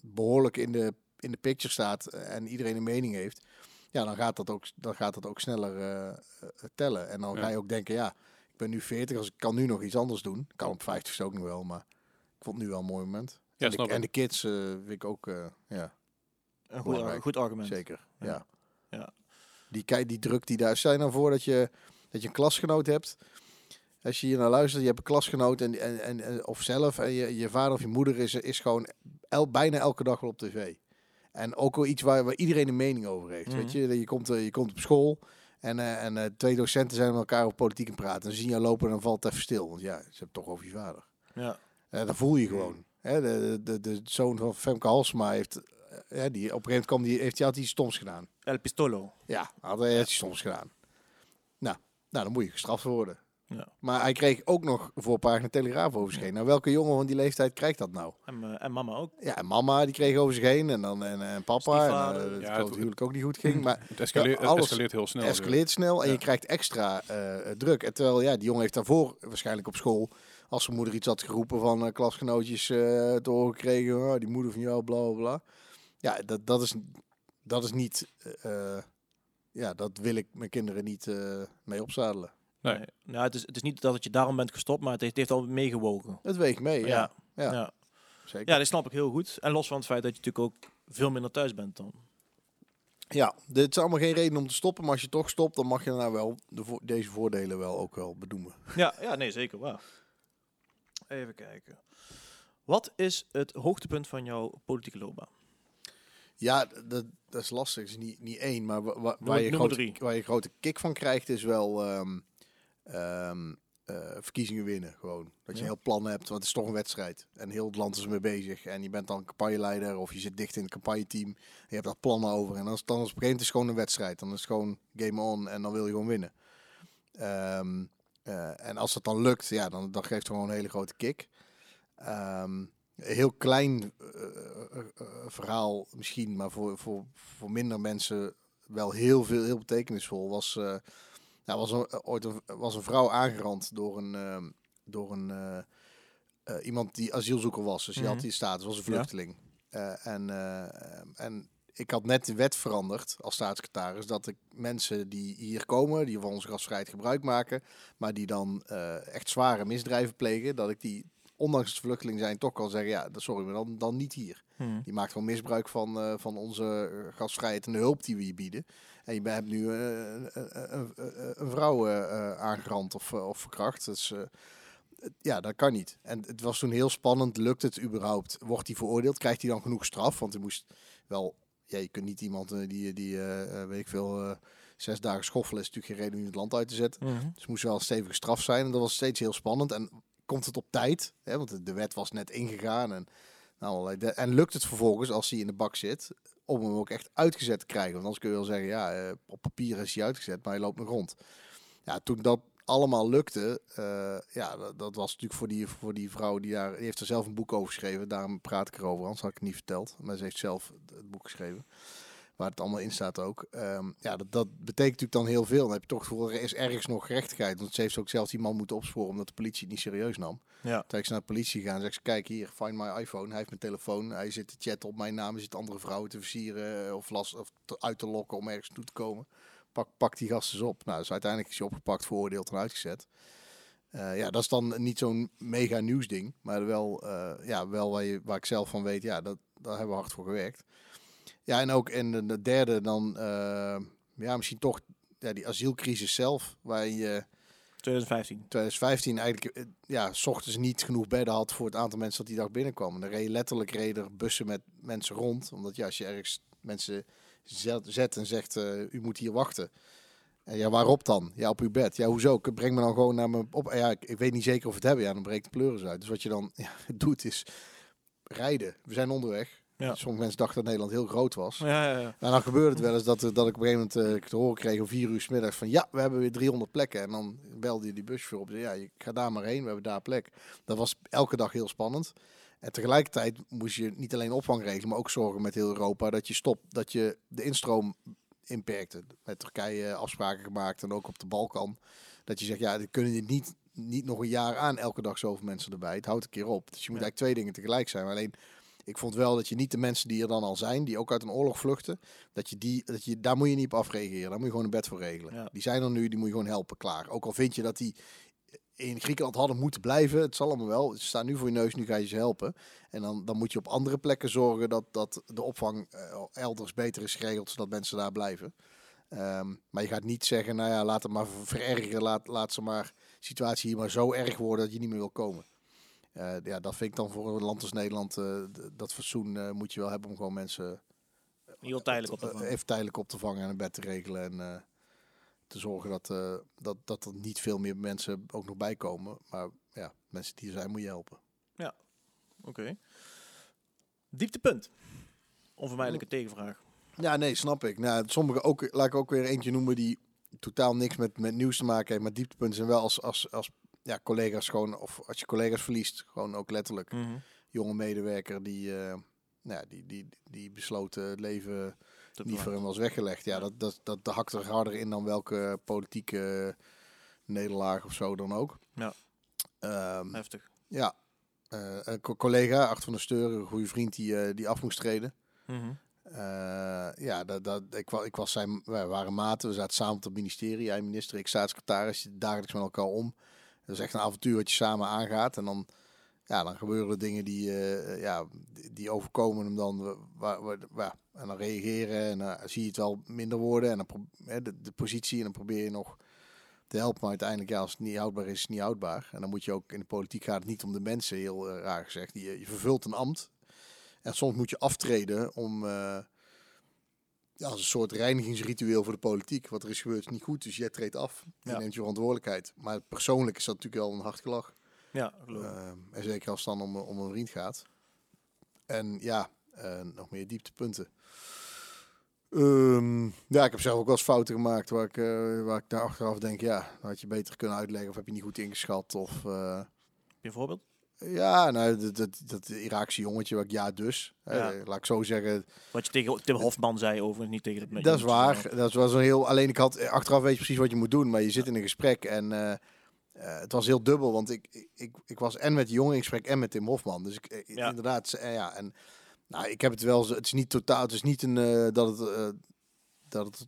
behoorlijk in de, in de picture staat en iedereen een mening heeft, ja, dan gaat dat ook, dan gaat dat ook sneller eh, eh, tellen. En dan Ja. ga je ook denken, ja, ik ben nu 40, als ik kan nu nog iets anders doen. Kan op 50 ook nog wel, maar ik vond het nu wel een mooi moment. Ja, en, snap de, en de kids eh, vind ik ook, eh, ja, Een goed, Belangrijk. goed argument. zeker. Ja. Ja. Ja. Die, kei- die druk die daar zijn nou voor dat je, dat je een klasgenoot hebt. Als je hier naar luistert, je hebt een klasgenoot en, en, en, en- of zelf en je, je vader of je moeder is, is gewoon el, bijna elke dag wel op tv. En ook wel iets waar, waar iedereen een mening over heeft. Mhm. Weet je, je komt, eh, je komt op school en, eh, en eh, twee docenten zijn met elkaar over politiek aan het praten. En ze zien jou lopen en dan valt het even stil. Want ja, ze hebben het toch over je vader. Ja. Eh, dat voel je gewoon. Hè, de, de, de zoon van Femke Halsema heeft, hè, die, op een gegeven moment kwam die, heeft hij altijd iets stoms gedaan. El Pistolo. Ja, had hij iets stoms gedaan. Nou, nou, dan moet je gestraft worden. Ja. Maar hij kreeg ook nog voor pagina Telegraaf over zich heen. Nou, welke jongen van die leeftijd krijgt dat nou? En, eh, en mama ook. Ja, en mama die kreeg over zich heen en dan en, en papa. En, uh, het Ja, het- huwelijk ook niet goed ging. Maar Het escaleert, Ja, alles het escaleert heel snel. escaleert snel en Ja. je krijgt extra eh, eh, druk. En terwijl ja, die jongen heeft daarvoor waarschijnlijk op school, als zijn moeder iets had geroepen van eh, klasgenootjes eh te horen gekregen, oh, die moeder van jou, bla bla bla. Ja, dat, dat, is, dat is niet, eh, eh, ja, dat wil ik mijn kinderen niet eh, mee opzadelen. Nee. Nee. Nou, het, is, het is niet dat het je daarom bent gestopt, maar het heeft, het heeft al meegewogen. Het weegt mee, ja. Ja. Ja, Ja. zeker. ja, dat snap ik heel goed. En los van het feit dat je natuurlijk ook veel minder thuis bent dan. Ja, dit is allemaal geen reden om te stoppen, maar als je toch stopt, dan mag je nou wel de vo- deze voordelen wel ook wel bedoelen. Ja, ja nee, zeker waar. Even kijken. Wat is het hoogtepunt van jouw politieke loopbaan? Ja, dat, dat is lastig. Het is niet, niet één, maar wa- wa- Noem waar, je grote, waar je grote kick van krijgt, is wel ehm, ehm, eh, verkiezingen winnen. Gewoon. Dat je Ja. een heel plan hebt, want het is toch een wedstrijd. En heel het land is ermee bezig. En je bent dan campagneleider of je zit dicht in het campagneteam. En je hebt daar plannen over. En is, dan is op een gegeven moment is het gewoon een wedstrijd. Dan is het gewoon game on en dan wil je gewoon winnen. Ehm, eh, en als dat dan lukt, ja, dan, dan geeft het gewoon een hele grote kick. Een heel klein eh, verhaal misschien, maar voor, voor, voor minder mensen wel heel veel, heel betekenisvol. Was, nou, was een, ooit een, was een vrouw aangerand door een, ehm, door een eh, eh, iemand die asielzoeker was. Dus die Mhm. had die status, was een vluchteling. Eh, en, eh, en ik had net de wet veranderd als staatssecretaris dat ik mensen die hier komen, die van onze gastvrijheid gebruik maken, maar die dan eh, echt zware misdrijven plegen, dat ik die ondanks het vluchteling zijn, toch kan zeggen, ja, sorry, maar dan, dan niet hier. Mhm. Die maakt gewoon misbruik van, eh, van onze eh, gastvrijheid en de hulp die we je bieden. En je hebt nu eh, een, vrouw aangerand of, of verkracht. Dus, ja, dat kan niet. En het was toen heel spannend. Lukt het überhaupt? Wordt hij veroordeeld? Krijgt hij dan genoeg straf? Want hij moest wel... Ja, je kunt niet iemand die, die weet ik veel, zes dagen schoffelen... is natuurlijk geen reden om het land uit te zetten. Mhm. Dus het moest wel een stevige straf zijn. En dat was steeds heel spannend. En komt het op tijd? Hè? Want de- wet was net ingegaan. En, nou, en lukt het vervolgens, als hij in de bak zit, om hem ook echt uitgezet te krijgen? Want anders kun je wel zeggen, ja, eh, op papier is hij uitgezet, maar hij loopt nog rond. Ja, toen dat allemaal lukte, eh, ja, dat, was natuurlijk voor die, voor die vrouw die daar, die heeft er zelf een boek over geschreven. Daarom praat ik erover, anders had ik het niet verteld. Maar ze heeft zelf het boek geschreven. Waar het allemaal in staat ook. Ehm, ja, dat, dat betekent natuurlijk dan heel veel. Dan heb je toch gevoel, er is ergens nog gerechtigheid. Want ze heeft ook zelf die man moeten opsporen omdat de politie het niet serieus nam. Ja. Toen ik naar de politie gaan, zegt ze, kijk hier, find my iPhone. Hij heeft mijn telefoon, hij zit te chatten op mijn naam, hij zit andere vrouwen te versieren eh, of, last, of te- uit te lokken om ergens toe te komen. Pak, pak die gasten eens op. Nou, dus uiteindelijk is hij opgepakt, veroordeeld en uitgezet. Eh, ja, dat is dan niet zo'n mega nieuwsding, maar wel, eh, ja, wel waar, je, waar ik zelf van weet, ja, dat, daar hebben we hard voor gewerkt. Ja, en ook in de, de derde dan, eh, ja, misschien toch ja, die asielcrisis zelf, waar je 2015. 2015 eigenlijk eh, ja, s ochtends niet genoeg bedden had voor het aantal mensen dat die dag binnenkwamen. Dan reed letterlijk reden bussen met mensen rond. Omdat ja, als je ergens mensen zet, zet en zegt, eh, u moet hier wachten. En ja, waarop dan? Ja, op uw bed. Ja, hoezo? Ik Breng me dan gewoon naar mijn op. Ja, ik, ik weet niet zeker of we het hebben. Ja, dan breekt de pleuris uit. Dus wat je dan ja, doet is rijden. We zijn onderweg. Ja. Sommige mensen dachten dat Nederland heel groot was. Ja, ja, ja. En dan gebeurde het wel eens dat, er- dat ik op een gegeven moment eh, te horen kreeg om vier uur 's middags van ja, we hebben weer 300 plekken. En dan belde je die buschauffeur op ja, je ga daar maar heen, we hebben daar plek. Dat was elke dag heel spannend. En tegelijkertijd moest je niet alleen opvang regelen, maar ook zorgen met heel Europa dat je stopt, dat je de instroom inperkte. Met Turkije afspraken gemaakt en ook op de Balkan. Dat je zegt, ja, we kunnen dit niet, niet nog een jaar aan, elke dag zoveel mensen erbij. Het houdt een keer op. Dus je moet Ja. eigenlijk twee dingen tegelijk zijn. Maar alleen, ik vond wel dat je niet de mensen die er dan al zijn, die ook uit een oorlog vluchten, dat je die, dat je, daar moet je niet op afreageren. Daar moet je gewoon een bed voor regelen. Ja. Die zijn er nu, die moet je gewoon helpen, klaar. Ook al vind je dat die in Griekenland hadden moeten blijven, het zal allemaal wel. Ze staan nu voor je neus, nu ga je ze helpen. En dan, dan moet je op andere plekken zorgen dat, dat de opvang eh, elders beter is geregeld, zodat mensen daar blijven. Ehm, maar je gaat niet zeggen, nou ja, laat het maar verergeren, laat, laat ze maar situatie hier maar zo erg worden dat je niet meer wil komen. Eh, ja, dat vind ik dan voor een land als Nederland, eh, dat fatsoen eh, moet je wel hebben om gewoon mensen Heel tijdelijk op te vangen. even tijdelijk op te vangen en een bed te regelen. En te zorgen dat, dat, dat er niet veel meer mensen ook nog bij komen. Maar ja, mensen die er zijn moet je helpen. Oké. Dieptepunt. Onvermijdelijke tegenvraag. Ja, nee, snap ik. Nou, sommige ook, laat ik ook weer eentje noemen die totaal niks met, met nieuws te maken heeft. Maar dieptepunten zijn wel als, als, als ja, collega's gewoon, of als je collega's verliest, gewoon ook letterlijk. Mhm. Jonge medewerker die, eh, nou ja, die, die, die besloten het leven Dat niet voor hem was weggelegd. Ja, Ja. dat, dat, dat, dat hakt er harder in dan welke politieke nederlaag of zo dan ook. Ja. Ehm, Heftig. ja. Eh, een co- collega, Art van der Steur, een goede vriend die, eh, die af moest treden. Mhm. Ja, dat, dat, ik, ik was zijn, wij waren maten. We zaten samen op het ministerie. Hij minister, ik staatssecretaris. Dagelijks met elkaar om. Dat is echt een avontuur wat je samen aangaat. En dan, ja, dan gebeuren er dingen die, eh, ja, die, overkomen hem dan. Waar, waar, en dan reageren en dan zie je het wel minder worden. En dan de positie en dan probeer je nog te helpen. Maar uiteindelijk, ja, als het niet houdbaar is, is het niet houdbaar. En dan moet je ook, in de politiek gaat het niet om de mensen, heel eh, raar gezegd. Je, je vervult een ambt. En soms moet je aftreden om... eh, ja, als een soort reinigingsritueel voor de politiek. Wat er is gebeurd is niet goed, dus jij treedt af. Je Ja. neemt je verantwoordelijkheid. Maar persoonlijk is dat natuurlijk wel een hard gelach. Ja. Ehm, en zeker als het dan om, om een vriend gaat. En ja, eh, nog meer dieptepunten. Ehm, ja, ik heb zelf ook wel eens fouten gemaakt waar ik, eh, waar ik daar achteraf denk, ja, had je beter kunnen uitleggen of heb je niet goed ingeschat. Of, eh, Ja, nou, dat, dat, dat Iraakse jongetje, waar ik ja dus. laat ik zo zeggen, Wat je tegen Tim Hofman zei over niet tegen het Dat is waar. Dat was een heel. Alleen ik had achteraf weet je precies wat je moet doen, maar je zit in een gesprek en eh, eh, het was heel dubbel, want ik, ik- ik, ik was en met die jongen in gesprek en met Tim Hofman. Dus ik, eh, Ja. inderdaad, ja. En nou, ik heb het wel. Het is niet totaal. Het is niet een dat het dat het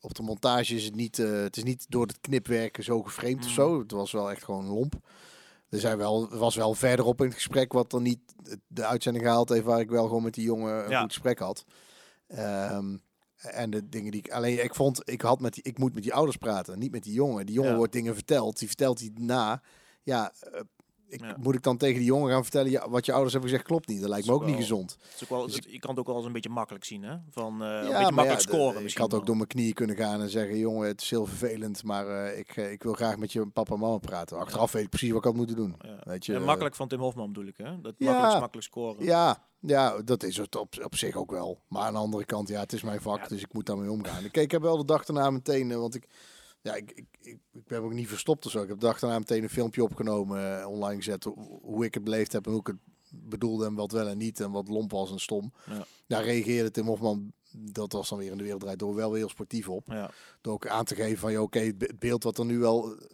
op de montage is het niet. het is niet door het knipwerken zo geframed of Mm. zo. Het was wel echt gewoon lomp. Er zijn wel, er was wel verderop in het gesprek wat dan niet de uitzending gehaald heeft, waar ik wel gewoon met die jongen een Ja. goed gesprek had. Ehm, en de dingen die ik alleen ik vond, ik had met die, ik moet met die ouders praten, niet met die jongen. Die jongen Ja. wordt dingen verteld, die vertelt die na. Ja, eh, ik, Ja. moet ik dan tegen die jongen gaan vertellen, ja, wat je ouders hebben gezegd klopt niet. Dat lijkt me ook niet wel- gezond. Ook wel, Dus het- je kan het ook wel eens een beetje makkelijk zien, hè? Van eh, een beetje makkelijk ja, de- scoren Ik had ook door mijn knieën kunnen gaan en zeggen, jongen, het is heel vervelend, maar eh, ik, eh, ik wil graag met je papa en mama praten. Achteraf weet ik precies wat ik had moeten doen. Weet je, En makkelijk van Tim Hofman bedoel ik, hè? Dat Ja. makkelijk, makkelijk scoren. Ja, ja, dat is het op, op zich ook wel. Maar aan de andere kant, ja, het is mijn vak, Ja. dus ik moet daarmee omgaan. Ik, ik heb wel de dag daarna meteen, want ik, ja, ik, ik, ik, ik ben ook niet verstopt of zo. Ik heb de dag daarna meteen een filmpje opgenomen, eh, online gezet, hoe, ik het beleefd heb en hoe ik het bedoelde en wat wel en niet en wat lomp was en stom. Ja. Daar reageerde Tim Hofman, dat was dan weer in de wereld draait door, wel weer heel sportief op. Ja. Door ook aan te geven van, ja, oké, het be- het beeld wat er nu wel eh,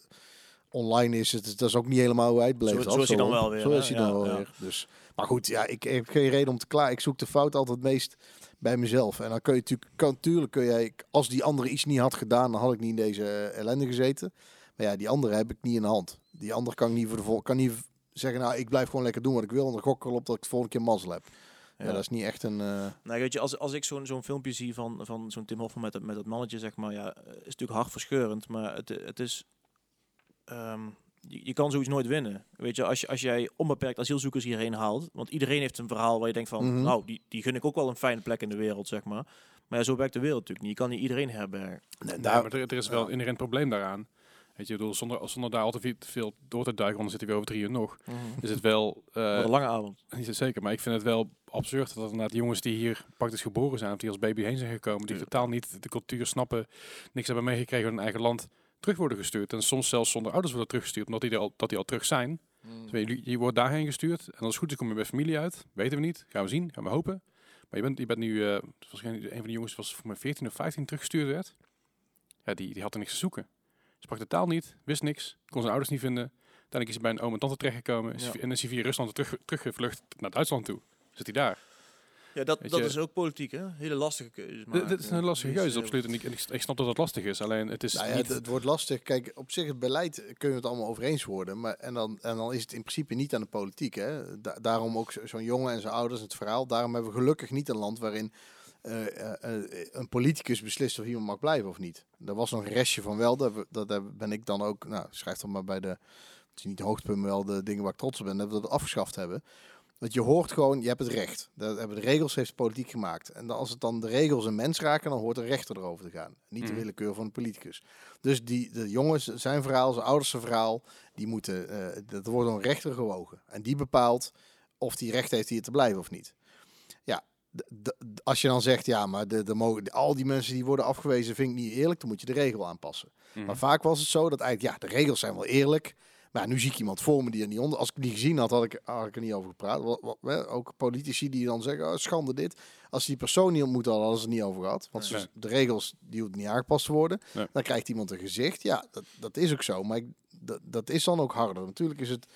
online is, het, dat is ook niet helemaal hoe hij het beleefd Zo- zo is hij dan wel weer, Zo is hij dan Ja, wel weer. Dus, maar goed, ja, ik, ik heb geen reden om te klaar. Ik zoek de fout altijd het meest bij mezelf. En dan kun je natuurlijk, kan, natuurlijk kun jij, als die andere iets niet had gedaan, dan had ik niet in deze ellende gezeten. Maar ja, die andere heb ik niet in de hand. Die andere kan ik niet voor de vol, kan niet zeggen, nou, ik blijf gewoon lekker doen wat ik wil. En dan gok ik erop dat ik de volgende keer mazzel heb. Ja, Ja. dat is niet echt een. eh, Nou, weet je, als, als ik zo'n zo'n filmpje zie van, van zo'n Tim Hofman met, dat- met dat mannetje, zeg maar, ja, is natuurlijk hartverscheurend, maar het, het is... ehm, je, je kan zoiets nooit winnen. Weet je, als, je, als jij onbeperkt asielzoekers hierheen haalt, want iedereen heeft een verhaal waar je denkt van, Mhm. nou, die, die gun ik ook wel een fijne plek in de wereld, zeg maar. Maar ja, zo werkt de wereld natuurlijk niet. Je kan niet iedereen herbergen. nee, Ja, maar er, er is wel een inherent probleem daaraan. Weet je, bedoel, zonder, zonder daar al te veel, door te duiken, want dan zitten we over drie uur nog. Is het wel, eh, Wat een lange avond. niet zeker, maar ik vind het wel absurd dat inderdaad jongens die hier praktisch geboren zijn, of die als baby heen zijn gekomen, die Ja. totaal niet de cultuur snappen, niks hebben meegekregen in hun eigen land, terug worden gestuurd. En soms zelfs zonder ouders worden teruggestuurd, omdat die er al, dat die al terug zijn. Dus weet je, je wordt daarheen gestuurd en als het goed is kom je bij familie uit. Weten we niet, gaan we zien, gaan we hopen. Maar je bent, je bent nu, eh waarschijnlijk een van de jongens was voor mij 14 of 15 teruggestuurd werd. Ja, die, die had er niks te zoeken. Sprak de taal niet, wist niks, kon zijn ouders niet vinden. Uiteindelijk is hij bij een oom en tante terechtgekomen Ja. en is hij via Rusland terug, teruggevlucht naar Duitsland toe. Zit hij daar. Ja, dat, dat is ook politiek, hè? Hele lastige keuzes. Dit- maken. Dit is een lastige keuze, absoluut. En ik, ik, snap dat dat lastig is. Alleen het is Nou ja, niet... het, het wordt lastig. Kijk, op zich het beleid kunnen we het allemaal over eens worden. Maar, en, dan, en dan is het in principe niet aan de politiek. Hè? Da- daarom ook zo- zo'n jongen en zijn ouders, het verhaal. Daarom hebben we gelukkig niet een land waarin eh, eh, eh, een politicus beslist of iemand mag blijven of niet. Er was nog een restje van wel. Dat, we- dat heb- ben ik dan ook, nou schrijf dan maar bij de, het is niet hoogtepunt, maar wel de dingen waar ik trots op ben, dat we dat afgeschaft hebben. Want je hoort gewoon, je hebt het recht. Dat hebben de regels heeft de politiek gemaakt. En als het dan de regels een mens raken, dan hoort de rechter erover te gaan. Niet de Mhm. willekeur van de politicus. Dus die, de jongens, zijn verhaal, zijn ouders zijn verhaal, die moeten, eh, dat wordt door een rechter gewogen. En die bepaalt of die recht heeft hier te blijven of niet. Ja, als je dan zegt, ja, maar de, de, mo- de- al die mensen die worden afgewezen vind ik niet eerlijk, dan moet je de regel aanpassen. Mhm. Maar vaak was het zo dat eigenlijk, ja, de regels zijn wel eerlijk. Maar nu zie ik iemand voor me die er niet onder. Als ik die gezien had, had ik, had ik er niet over gepraat. Wat, wat, hè, ook politici die dan zeggen, oh, schande dit. Als die persoon niet ontmoet hadden, hadden ze het niet over gehad. Want Nee. de regels, die hoeven niet aangepast te worden. Nee. Dan krijgt iemand een gezicht. Ja, dat, dat is ook zo. Maar ik, dat, dat is dan ook harder. Natuurlijk is het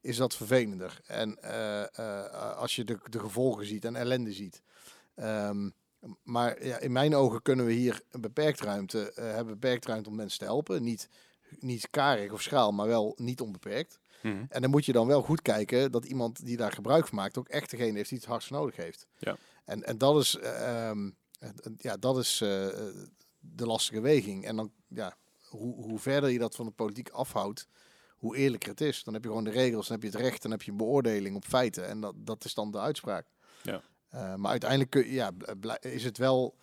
is dat vervelender. En eh, eh, als je de, de gevolgen ziet en ellende ziet. Ehm, maar ja, in mijn ogen kunnen we hier een beperkt ruimte, eh, hebben beperkt ruimte om mensen te helpen. Niet, niet karig of schaal, maar wel niet onbeperkt. Mhm. En dan moet je dan wel goed kijken dat iemand die daar gebruik van maakt ook echt degene heeft die het hardst nodig heeft. Ja. En, en dat is, eh, ehm, ja, dat is eh, de lastige weging. En dan, ja, hoe, hoe verder je dat van de politiek afhoudt, hoe eerlijker het is. Dan heb je gewoon de regels, dan heb je het recht, dan heb je een beoordeling op feiten. En dat, dat is dan de uitspraak. Ja. Eh, maar uiteindelijk kun, ja, is het wel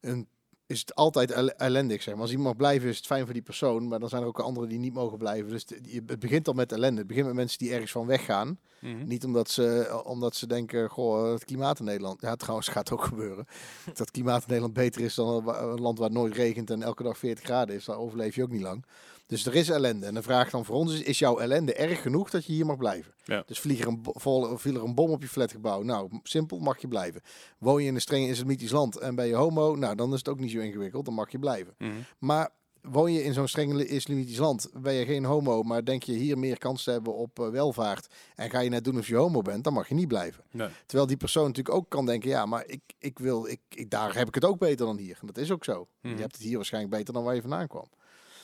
een is het altijd el- ellendig, zeg maar. Als iemand mag blijven, is het fijn voor die persoon. Maar dan zijn er ook anderen die niet mogen blijven. Dus het- begint al met ellende. Het begint met mensen die ergens van weggaan. Mhm. Niet omdat ze, omdat ze denken, goh, het klimaat in Nederland... Ja, trouwens gaat ook gebeuren. Dat het klimaat in Nederland beter is dan een land waar het nooit regent en elke dag 40 graden is. Daar overleef je ook niet lang. Dus er is ellende. En de vraag dan voor ons is, is jouw ellende erg genoeg dat je hier mag blijven? Ja. Dus vlieg er een, vol- viel er een bom op je flatgebouw. Nou, simpel, mag je blijven. Woon je in een streng islamitisch land en ben je homo? Nou, dan is het ook niet zo ingewikkeld. Dan mag je blijven. Mhm. Maar woon je in zo'n streng islamitisch land, ben je geen homo, maar denk je hier meer kans te hebben op eh, welvaart en ga je net doen of je homo bent, dan mag je niet blijven. Nee. Terwijl die persoon natuurlijk ook kan denken, ja, maar ik, ik wil, ik, ik, daar heb ik het ook beter dan hier. En dat is ook zo. Mhm. Je hebt het hier waarschijnlijk beter dan waar je vandaan kwam.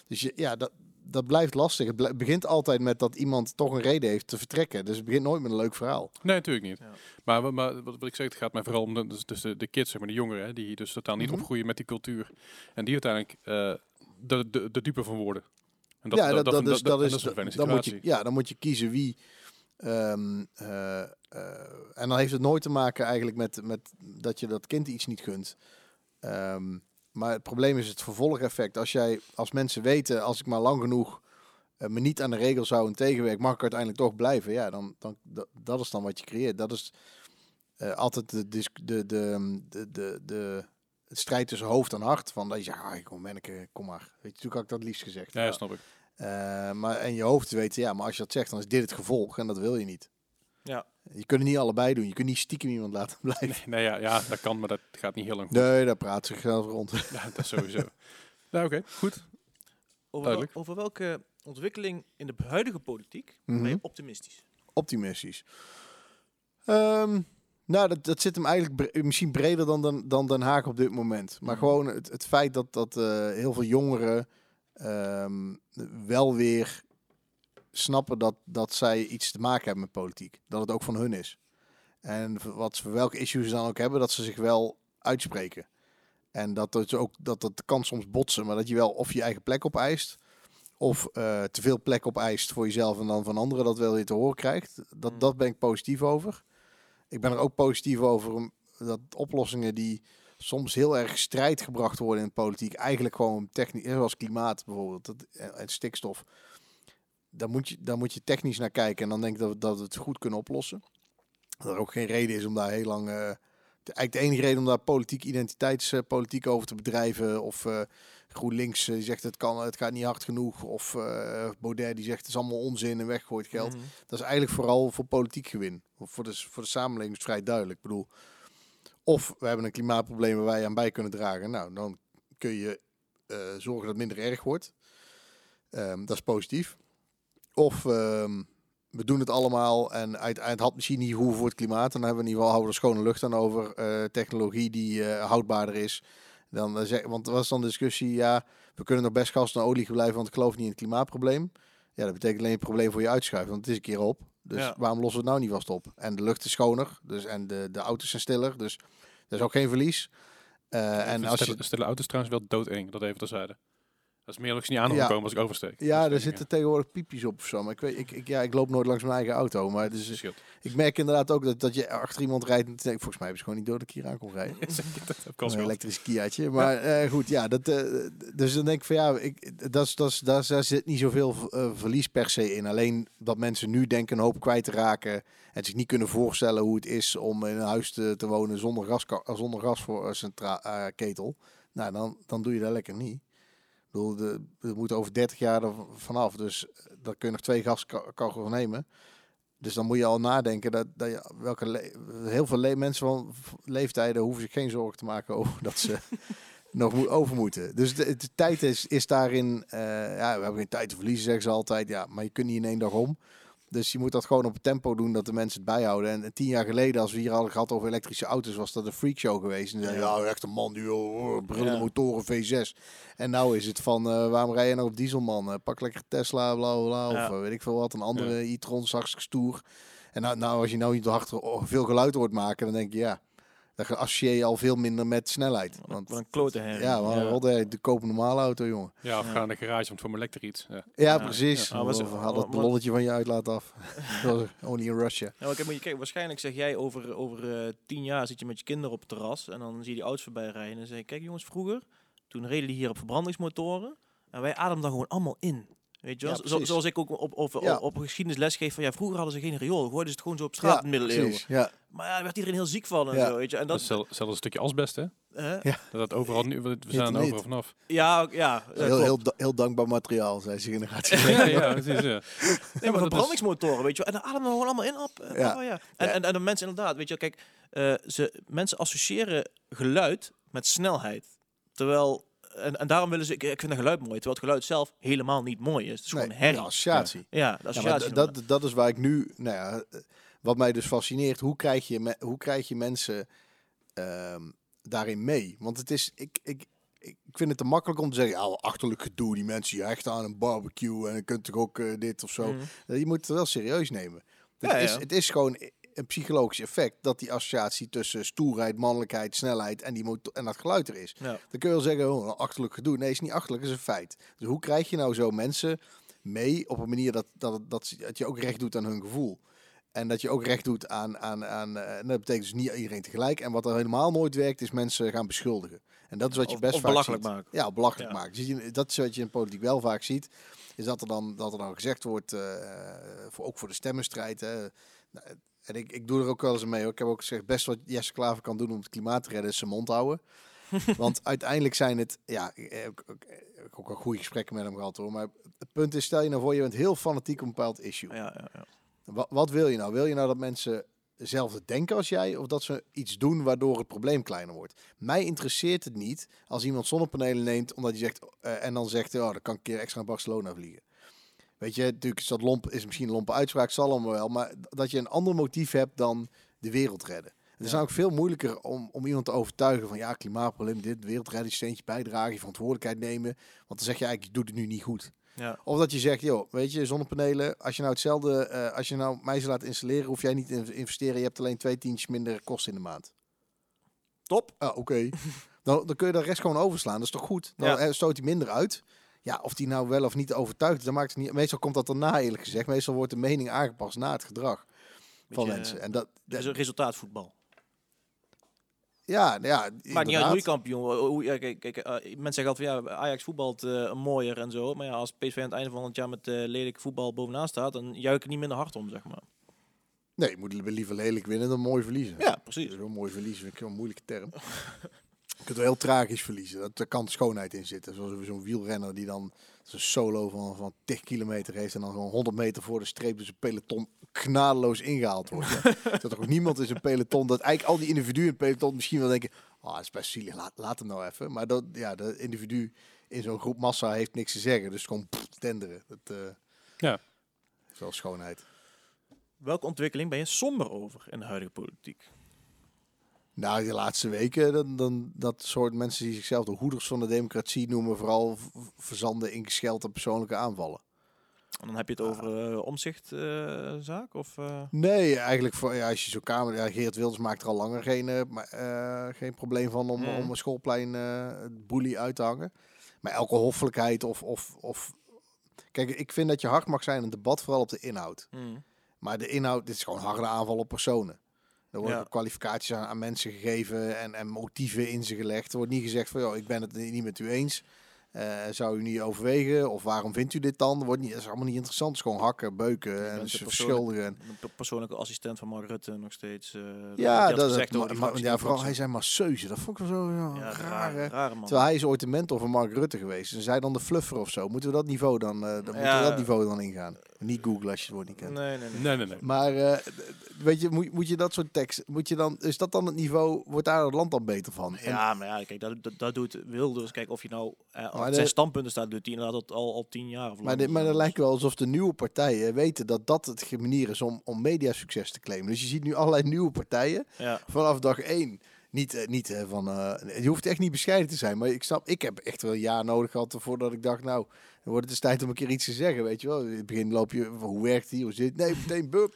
Dus je, ja, dat, dat blijft lastig. Het bl- begint altijd met dat iemand toch een reden heeft te vertrekken. Dus het begint nooit met een leuk verhaal. Nee, natuurlijk niet. Ja. Maar, maar wat, wat ik zeg, het gaat mij vooral om de, dus, dus de, de kids, zeg maar, de jongeren, hè, die dus totaal niet Mhm. opgroeien met die cultuur. En die uiteindelijk eh, de, de, de dupe van worden. En ja, dat, dat, is, dat en is, een vervelende dan moet je, ja, dan moet je kiezen wie. ehm, eh, eh, en dan heeft het nooit te maken eigenlijk met, met dat je dat kind iets niet gunt. Ehm, maar het probleem is het vervolgeffect. Als jij, als mensen weten, als ik maar lang genoeg eh, me niet aan de regels hou en tegenwerk, mag ik uiteindelijk toch blijven. Ja, dan, dan dat, is dan wat je creëert. Dat is eh, altijd de, de, de, de, de, de, het strijd tussen hoofd en hart. Van dat je zegt, ah, kom, Menneke, kom maar. Weet je, natuurlijk had ik dat het liefst gezegd. Ja, ja, snap ik. Eh, maar en je hoofd weten, ja, maar als je dat zegt, dan is dit het gevolg en dat wil je niet. Ja. Je kunt het niet allebei doen. Je kunt niet stiekem iemand laten blijven. Nee, nee ja, ja, dat kan, maar dat gaat niet heel lang goed. Nee, daar praat zichzelf rond. Ja, dat sowieso. nou, oké, goed. Over, wel- Duidelijk. over welke ontwikkeling in de huidige politiek ben Mhm. je optimistisch? Optimistisch. Ehm, nou, dat, dat zit hem eigenlijk bre- misschien breder dan, dan, dan Den Haag op dit moment. Maar Mhm. gewoon het, het feit dat, dat eh, heel veel jongeren ehm, wel weer snappen dat, dat zij iets te maken hebben met politiek. Dat het ook van hun is. En wat, welke issues ze dan ook hebben, dat ze zich wel uitspreken. En dat het ook dat het kan soms botsen, maar dat je wel of je eigen plek opeist. Of eh, te veel plek opeist voor jezelf en dan van anderen dat wel weer te horen krijgt. Dat, Mm. dat ben ik positief over. Ik ben er ook positief over dat oplossingen die soms heel erg strijd gebracht worden in de politiek, eigenlijk gewoon technisch, zoals klimaat bijvoorbeeld dat, en en stikstof. Daar moet, je, daar moet je technisch naar kijken en dan denk ik dat we, dat we het goed kunnen oplossen. Dat er ook geen reden is om daar heel lang. eh, de, eigenlijk de enige reden om daar politiek identiteitspolitiek over te bedrijven. Of eh, GroenLinks eh, die zegt het, kan, het gaat niet hard genoeg. Of eh Baudet die zegt het is allemaal onzin en weggooit geld. Mhm. Dat is eigenlijk vooral voor politiek gewin. Voor de, voor de samenleving is het vrij duidelijk. Ik bedoel, of we hebben een klimaatprobleem waar wij aan bij kunnen dragen. Nou, dan kun je eh, zorgen dat het minder erg wordt. Ehm, dat is positief. Of ehm, we doen het allemaal en uit, het had misschien niet hoeven voor het klimaat. Dan hebben we in ieder geval houden we er schone lucht aan over. eh, technologie die eh, houdbaarder is. Dan, eh, zeg, want er was dan discussie, ja, we kunnen nog best gas en olie blijven, want ik geloof niet in het klimaatprobleem. Ja, dat betekent alleen het probleem voor je uitschuiven, want het is een keer op. Dus Ja. waarom lossen we het nou niet vast op? En de lucht is schoner, dus, en de, de auto's zijn stiller, dus er is ook geen verlies. Eh, en als je, stille, stille auto's trouwens wel doodeng, dat even terzijde. Dat is meer niet aan hoef Ja. komen als ik oversteek. ja, Dat er zitten tegenwoordig piepjes op of zo. Maar ik, weet, ik, ik, ja, ik loop nooit langs mijn eigen auto. Maar dus, ik merk inderdaad ook dat, dat je achter iemand rijdt. En volgens mij hebben ze gewoon niet door dat ik hier aan kon rijden. dat Een elektrisch Kiaatje. Maar eh, goed, ja. Dat, eh, dus dan denk ik van ja, ik, dat is, dat daar, zit niet zoveel eh, verlies per se in. Alleen dat mensen nu denken een hoop kwijt te raken. En zich niet kunnen voorstellen hoe het is om in een huis te, te wonen zonder gas, zonder ketel. Nou, dan, dan doe je dat lekker niet. Bedoel, de, we moeten over 30 jaar er vanaf. Dus daar kun je nog twee gaskachels nemen. Dus dan moet je al nadenken dat, dat je, welke heel veel mensen van leeftijden hoeven zich geen zorgen te maken over dat ze nog moet, over moeten. Dus de, de tijd is, is daarin, eh, ja, we hebben geen tijd te verliezen, zeggen ze altijd. Ja, maar je kunt niet in één dag om. Dus je moet dat gewoon op het tempo doen dat de mensen het bijhouden. En, en tien jaar geleden, als we hier hadden gehad over elektrische auto's, was dat een freakshow geweest. En dan, ja, echt een man die oh, brullende Ja. motoren V6. En nou is het van, eh, waarom rij je nou op diesel, man? Eh, pak lekker Tesla, bla bla. Ja. Of eh, weet ik veel wat, een andere e-tron, hartstikke stoer. En nou, nou, als je nou niet hard veel geluid hoort maken, dan denk je, ja, dan associeer je al veel minder met snelheid. Want Wat een klote herrie. ja, maar wat de, de koop normale auto, jongen. Ja, of Ja. ga naar de garage, want voor mijn lekter iets. Ja. Ja, Ja, precies. ja. Ah, was- Of haal dat maar- ballonnetje van je uitlaat af. Dat was Only in Russia. Ja, maar kijk, moet je kijken, waarschijnlijk zeg jij over, over eh, tien jaar zit je met je kinderen op het terras en dan zie je die auto's voorbij rijden en dan zeg je, kijk jongens, vroeger, toen reden die hier op verbrandingsmotoren en wij ademden dan gewoon allemaal in. Weet je wel? Ja, Zo- zoals ik ook op, op, Ja. op, op geschiedenisles geef van ja, vroeger hadden ze geen riool, gooiden ze het gewoon zo op straat in de middeleeuwen. precies. Ja. Maar ja, daar werd iedereen heel ziek van en Ja. zo, weet je. En Dat dat, is zel- zelfs een stukje asbest, hè? Ja. Dat dat overal nu, we zijn er niet. overal vanaf. ja, ja, Heel, klopt. heel, heel dankbaar materiaal, zei zijn generatie. ja, ja, precies, ja. Nee, maar verbrandingsmotoren, weet je wel. En dan ademen we gewoon allemaal in op. Ja. oh, ja. En, Ja. en, en de mensen inderdaad, weet je wel, kijk, eh, ze, mensen associëren geluid met snelheid. Terwijl, en, en daarom willen ze, ik, ik vind een geluid mooi, terwijl het geluid zelf helemaal niet mooi is. Het is Nee, gewoon herrie. associatie. Ja, Ja, associatie. dat, dat is waar ik nu, nou ja, wat mij dus fascineert, hoe krijg je, me- hoe krijg je mensen ehm, daarin mee? Want het is, ik, ik, ik vind het te makkelijk om te zeggen, ja, achterlijk gedoe, die mensen die hechten aan een barbecue en je kunt toch ook eh, dit of zo. Mhm. Eh, Je moet het wel serieus nemen. Het, Ja, is, ja. het is gewoon een psychologisch effect dat die associatie tussen stoerheid, mannelijkheid, snelheid en, die motor en dat geluid er is. Ja. Dan kun je wel zeggen, oh, achterlijk gedoe. Nee, is niet achterlijk, is een feit. Dus hoe krijg je nou zo mensen mee op een manier dat, dat, dat, dat je ook recht doet aan hun gevoel? En dat je ook recht doet aan, aan, aan eh, en dat betekent dus niet iedereen tegelijk. En wat er helemaal nooit werkt, is mensen gaan beschuldigen. En dat is wat je best of vaak belachelijk ziet. maken. Ja, belachelijk Ja. maken. Zie je, dat is wat je in politiek wel vaak ziet. Is dat er dan, dat er dan gezegd wordt, eh, voor, ook voor de stemmenstrijd. Hè. En ik, ik doe er ook wel eens mee. Hoor. Ik heb ook gezegd, best wat Jesse Klaver kan doen om het klimaat te redden, is zijn mond houden. Want uiteindelijk zijn het, ja, ik heb ook, al goede gesprekken met hem gehad hoor. Maar het punt is, stel je nou voor, je bent heel fanatiek op een bepaald issue. Ja, ja, ja. Wat, wat wil je nou? Wil je nou dat mensen hetzelfde denken als jij? Of dat ze iets doen waardoor het probleem kleiner wordt? Mij interesseert het niet als iemand zonnepanelen neemt omdat hij zegt, eh, en dan zegt, oh, dan kan ik een keer extra naar Barcelona vliegen. Weet je, natuurlijk is dat lomp, is misschien een lompe uitspraak, zal allemaal wel. Maar dat je een ander motief hebt dan de wereld redden. Het is Ja. namelijk veel moeilijker om, om iemand te overtuigen van ja, klimaatprobleem, dit, de wereld redden, je steentje bijdragen, je verantwoordelijkheid nemen. Want dan zeg je eigenlijk, je doet het nu niet goed. ja. Of dat je zegt, joh, weet je, zonnepanelen, als je nou hetzelfde, eh, als je nou mij ze laat installeren, hoef jij niet te in- investeren. Je hebt alleen twee tientjes minder kosten in de maand. Top. Ah, oké. dan, dan kun je de rest gewoon overslaan. Dat is toch goed? Dan Ja. eh, stoot hij minder uit. Ja, of die nou wel of niet overtuigd is, dan maakt het niet. Meestal komt dat daarna, eerlijk gezegd. Meestal wordt de mening aangepast na het gedrag van mensen. En dat, Dat is een resultaatvoetbal. ja, ja, Maakt niet uit inderdaad. hoe je kampioen hoe, ja, kijk, kijk, eh, Mensen zeggen altijd van ja, Ajax voetbalt eh, mooier en zo. Maar ja, als PSV aan het einde van het jaar met eh lelijk voetbal bovenaan staat, dan juich ik niet minder hard om, zeg maar. Nee, je moet liever lelijk winnen dan mooi verliezen. Ja, Dat precies. is wel mooi verliezen, vind ik een moeilijke term. Je kunt wel heel tragisch verliezen. Dat, daar kan schoonheid in zitten. Zoals zo'n wielrenner die dan zijn solo van, van 10 kilometer heeft en dan gewoon 100 meter voor de streep dus een peloton knadeloos ingehaald wordt. Ja. dat er ook niemand is een peloton, dat eigenlijk al die individuen in het peloton misschien wel denken, ah, dat is best zielig, laat, laat hem nou even. Maar dat, ja, de individu in zo'n groep massa heeft niks te zeggen. Dus gewoon pff, tenderen. Dat eh, Ja. is wel schoonheid. Welke ontwikkeling ben je somber over in de huidige politiek? Nou, de laatste weken, dan, dan dat soort mensen die zichzelf de hoeders van de democratie noemen, vooral verzanden in gescheld en persoonlijke aanvallen. En dan heb je het over uh, omzichtzaak? of, eh? Nee, eigenlijk voor, ja, als je zo'n kamer, ja, Geert Wilders maakt er al langer geen, eh, eh, geen probleem van om, Mm. om een schoolplein eh boelie uit te hangen. Maar elke hoffelijkheid of, of, of... Kijk, ik vind dat je hard mag zijn in een debat, vooral op de inhoud. Hmm. Maar de inhoud, dit is gewoon harde aanval op personen. Er worden Ja. kwalificaties aan, aan mensen gegeven en, en motieven in ze gelegd. Er wordt niet gezegd van, joh, ik ben het niet met u eens. Eh, zou u niet overwegen? Of waarom vindt u dit dan? Dat, wordt niet, dat is allemaal niet interessant. Het is gewoon hakken, beuken en de verschuldigen. Een pe- persoonlijke assistent van Mark Rutte nog steeds. eh, Ja, had dat, gezegd maar, ja, vooral hij zei masseuze. Dat vond ik wel zo ja, Ja, raar. man. Terwijl hij is ooit een mentor van Mark Rutte geweest. En zij dan de fluffer of zo. Moeten we dat niveau dan, eh, dan moeten we dat niveau dan ingaan? Niet googlen als je het woord niet kent. Nee, nee, nee. Nee, nee, nee. Maar eh, weet je, moet, moet je dat soort tekst, moet je dan, is dat dan het niveau, wordt daar het land dan beter van? En- Ja, maar ja, kijk, dat, dat, dat doet Wilders. Kijk, of je nou eh, op de- standpunten staat, doet hij inderdaad al, al, al tien jaar. Of maar, langer. dit, maar het lijkt wel alsof de nieuwe partijen weten dat dat het manier is om, om mediasucces te claimen. Dus je ziet nu allerlei nieuwe partijen Ja, vanaf dag één. Niet, eh, niet van, eh, je hoeft echt niet bescheiden te zijn, maar ik snap, ik heb echt wel een jaar nodig gehad voordat ik dacht, nou, dan wordt het eens tijd om een keer iets te zeggen, weet je wel. In het begin loop je, hoe werkt die, hoe zit Nee, meteen, bup,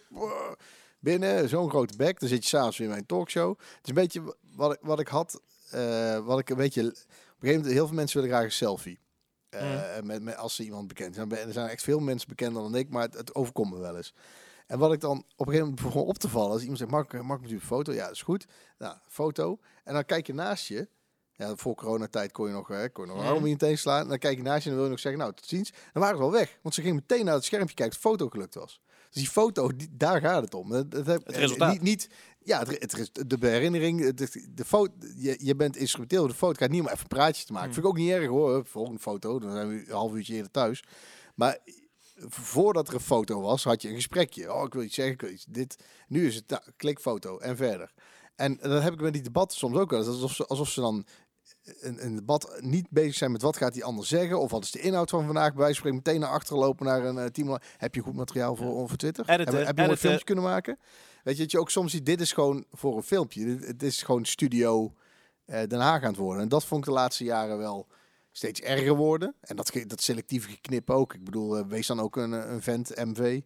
binnen, zo'n grote bek. Dan zit je s'avonds weer in mijn talkshow. Het is een beetje wat ik, wat ik had, eh, wat ik een beetje, op een gegeven moment, heel veel mensen willen graag een selfie. Eh, met, met, als ze iemand bekend zijn. Er zijn echt veel mensen bekender dan ik, maar het, het overkomt me wel eens. En wat ik dan op een gegeven moment begon op te vallen, als iemand zegt, Mark, Mark met u een foto? Ja, dat is goed. Nou, foto. En dan kijk je naast je. Ja, voor coronatijd kon je nog, hè, kon je nog een arm teen slaan. Dan kijk je naast je en dan wil je nog zeggen, nou, tot ziens. Dan waren ze wel weg. Want ze gingen meteen naar het schermpje kijken of de foto gelukt was. Dus die foto, die, daar gaat het om. Het, het, Het resultaat. Niet, niet, ja, het, het, de herinnering, de, de foto, je, je bent instrumenteel. De foto gaat niet om even een praatje te maken. Hmm. Vind ik ook niet erg hoor. Volgende foto, dan zijn we een half uurtje eerder thuis. Maar voordat er een foto was, had je een gesprekje. Oh, ik wil iets zeggen, ik wil iets. Dit. Nu is het nou, klik foto en verder. En dat heb ik met die debatten soms ook wel. Alsof ze, alsof ze dan een, een debat niet bezig zijn met wat gaat die ander zeggen. Of wat is de inhoud van vandaag. Bij wijze van meteen naar achteren lopen naar een uh, team. Heb je goed materiaal voor, voor Twitter? Editen, heb, heb je een filmpje kunnen maken? Weet je, dat je ook soms ziet, dit is gewoon voor een filmpje. Dit, het is gewoon studio eh, Den Haag aan het worden. En dat vond ik de laatste jaren wel steeds erger worden. En dat, dat selectieve geknip ook. Ik bedoel, eh, wees dan ook een, eh, een vent MV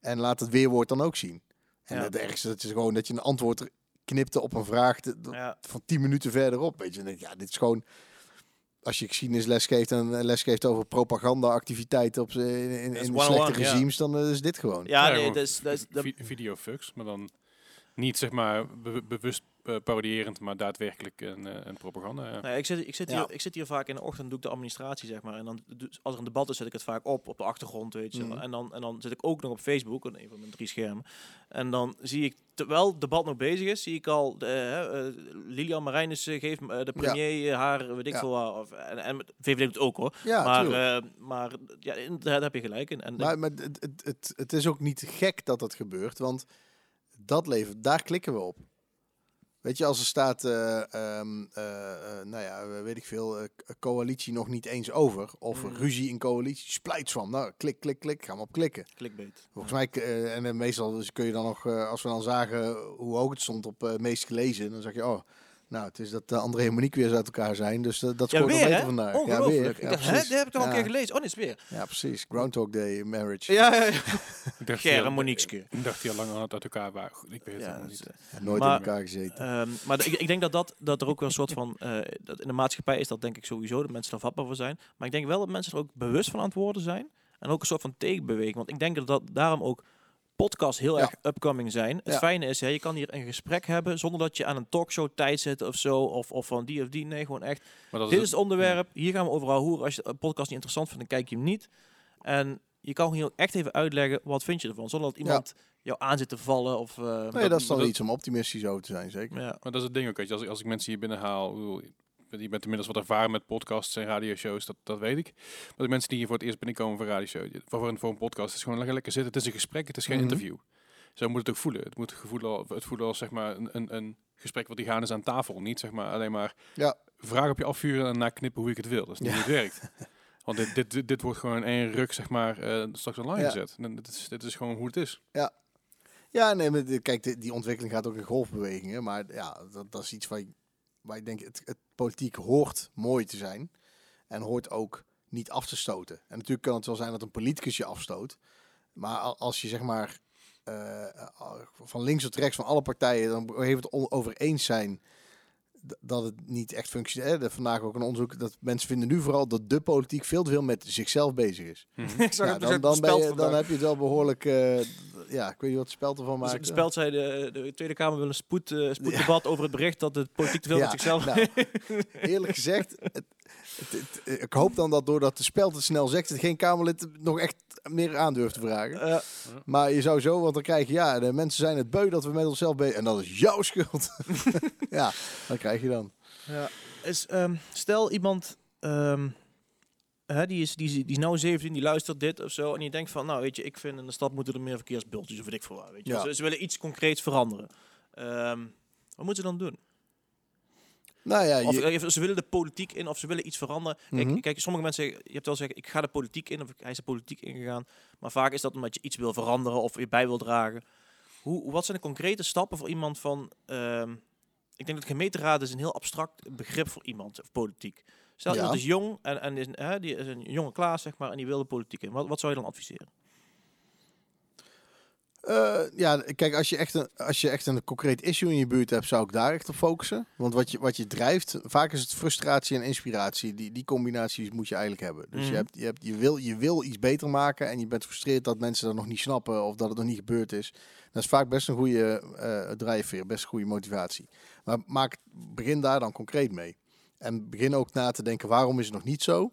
en laat het weerwoord dan ook zien. En Ja. het ergste dat is gewoon dat je een antwoord knipte op een vraag de- de- Ja. van 10 minuten verderop. Weet je, dan denk je, ja, dit is gewoon. Als je geschiedenisles geeft en een les geeft over propagandaactiviteiten op, in, in, is slechte regimes, dan eh, is dit gewoon. Ja, Ja, nee, dat is, dat is, dat- videofucks, maar dan niet zeg maar be- bewust parodierend, maar daadwerkelijk een, eh, een propaganda. ja. Nee, ik, zit, ik, zit Ja. hier, ik zit hier vaak in de ochtend, doe ik de administratie, zeg maar. En dan, doe- als er een debat is, zet ik het vaak op, op de achtergrond, weet je. Mhm. En, dan, en dan zit ik ook nog op Facebook, op een van mijn drie schermen. En dan zie ik, terwijl het debat nog bezig is, zie ik al, de, hè, eh, Lilian Marijnissen geeft eh, de premier eh, haar, weet ik Ja. veel waar. Of, en, en VVD doet het ook hoor. Ja, maar, eh, maar ja, daar heb je gelijk in. En, Maar, maar het, het, het, het is ook niet gek dat dat gebeurt, want dat levert, daar klikken we op. Weet je, als er staat, eh, ehm, eh, eh, nou ja, weet ik veel, coalitie nog niet eens over, of Mm. ruzie in coalitie, splijtswam. Nou, klik, klik, klik, gaan we op klikken. clickbait. Volgens mij, en meestal dus kun je dan nog, als we dan zagen hoe hoog het stond op meest gelezen, dan zeg je, oh, nou, het is dat uh, André en Monique weer eens uit elkaar zijn, dus eh, dat Ja, scoort nog weer beter vandaag. Ongelooflijk. Ja, weer. ik Ja, dacht, hè, dat heb ik toch al een Ja. keer gelezen. Oh, nee, is weer. Ja, precies. Groundhog Day marriage. Ja, ja, ja. Ik dacht Ger en. Ik dacht die al lang al uit elkaar waren. Goed, Ik weet het Ja, dat is, niet. Ja, nooit Maar- in elkaar gezeten. Ehm, maar ik, ik denk dat, dat, dat er ook wel een soort van... eh, dat in de maatschappij is dat denk ik sowieso, dat mensen daar vatbaar voor zijn. Maar ik denk wel dat mensen er ook bewust van aan het worden zijn. En ook een soort van tegenbeweging. Want ik denk dat, dat daarom ook podcasts heel Ja. erg upcoming zijn. Het Ja. fijne is, hè, je kan hier een gesprek hebben zonder dat je aan een talkshow tijd zit of zo. Of, of van die of die. Nee, gewoon echt. Maar dat Dit is is het onderwerp. Hier gaan we overal horen. Als je een podcast niet interessant vindt, dan kijk je hem niet. En je kan hier ook echt even uitleggen, wat vind je ervan? Zonder dat iemand jou aan zit te vallen. Of, eh, Nee, dat is dan dat- iets om optimistisch over te zijn, zeker. ja. Maar dat is het ding ook, weet je. Als, ik- als ik mensen hier binnenhaal... ik bedoel, Je bent inmiddels wat ervaren met podcasts en radioshows, dat, dat weet ik. Maar de mensen die hier voor het eerst binnenkomen voor je- voor een, voor een podcast, het is gewoon lekker, lekker zitten. Het is een gesprek, het is geen Mhm. interview. Zo moet het ook voelen. Het moet gevoel, het voelen als zeg maar een, een, een gesprek wat die gaan is aan tafel. Niet zeg maar alleen maar Ja. vragen op je afvuren en na knippen hoe ik het wil. Dat is niet Ja. hoe het werkt. Want dit, dit, dit, dit wordt gewoon in één ruk zeg maar eh, straks online Ja. gezet. En dit is, dit is gewoon hoe het is. Ja, nee, maar de- kijk, de- die ontwikkeling gaat ook in golfbewegingen. Maar ja, dat, dat is iets waar, je- waar ik denk, het, het politiek hoort mooi te zijn. En hoort ook niet af te stoten. En natuurlijk kan het wel zijn dat een politicus je afstoot. Maar al- als je zeg maar eh, van links tot rechts van alle partijen dan heeft het over eens zijn dat het niet echt functioneert. Er vandaag ook een onderzoek dat mensen vinden nu vooral dat de politiek veel te veel met zichzelf bezig is. Ja, dan, dan, dan, ben je, dan heb je het wel behoorlijk. eh, ja, ik weet niet wat het speld ervan Dus maakt. de speld zei, de, de Tweede Kamer wil een spoed, eh, spoeddebat over het bericht dat de politiek te veel Ja, met zichzelf... nou, eerlijk gezegd, het, het- het- ik hoop dan dat doordat de speld het snel zegt, het geen Kamerlid het nog echt meer aandurft te vragen. Eh, Maar je zou zo, want dan krijg je, ja, de mensen zijn het beu dat we met onszelf bezig En dat is jouw schuld. ja, dan krijg je dan. ja. Is, ehm, stel iemand... ehm, hè, die, is, die, die is nou 17, die luistert dit of zo. En die denkt van, nou weet je, ik vind in de stad moeten er meer verkeersbultjes of weet ik veel wat. Weet je. Ja. Ze, ze willen iets concreets veranderen. Ehm, wat moeten ze dan doen? Nou ja, Of je, eh, ze willen de politiek in of ze willen iets veranderen. Kijk, Mhm. kijk, sommige mensen, je hebt wel zeggen, ik ga de politiek in of hij is de politiek ingegaan. Maar vaak is dat omdat je iets wil veranderen of je bij wil dragen. Hoe, wat zijn de concrete stappen voor iemand van... ehm, ik denk dat gemeenteraad is een heel abstract begrip voor iemand, of politiek. Stel, Ja. iemand is jong en, en is, hè, die is een jonge Klaas, zeg maar, en die wil de politiek in. Wat, wat zou je dan adviseren? Eh, ja, kijk, als je, echt een, als je echt een concreet issue in je buurt hebt, zou ik daar echt op focussen. Want wat je, wat je drijft, vaak is het frustratie en inspiratie. Die, die combinaties moet je eigenlijk hebben. Dus Mhm. je, hebt, je, hebt, je, wil, je wil iets beter maken en je bent gefrustreerd dat mensen dat nog niet snappen of dat het nog niet gebeurd is. Dat is vaak best een goede eh drijfveer, best een goede motivatie. Maar maak, begin daar dan concreet mee. En begin ook na te denken, waarom is het nog niet zo?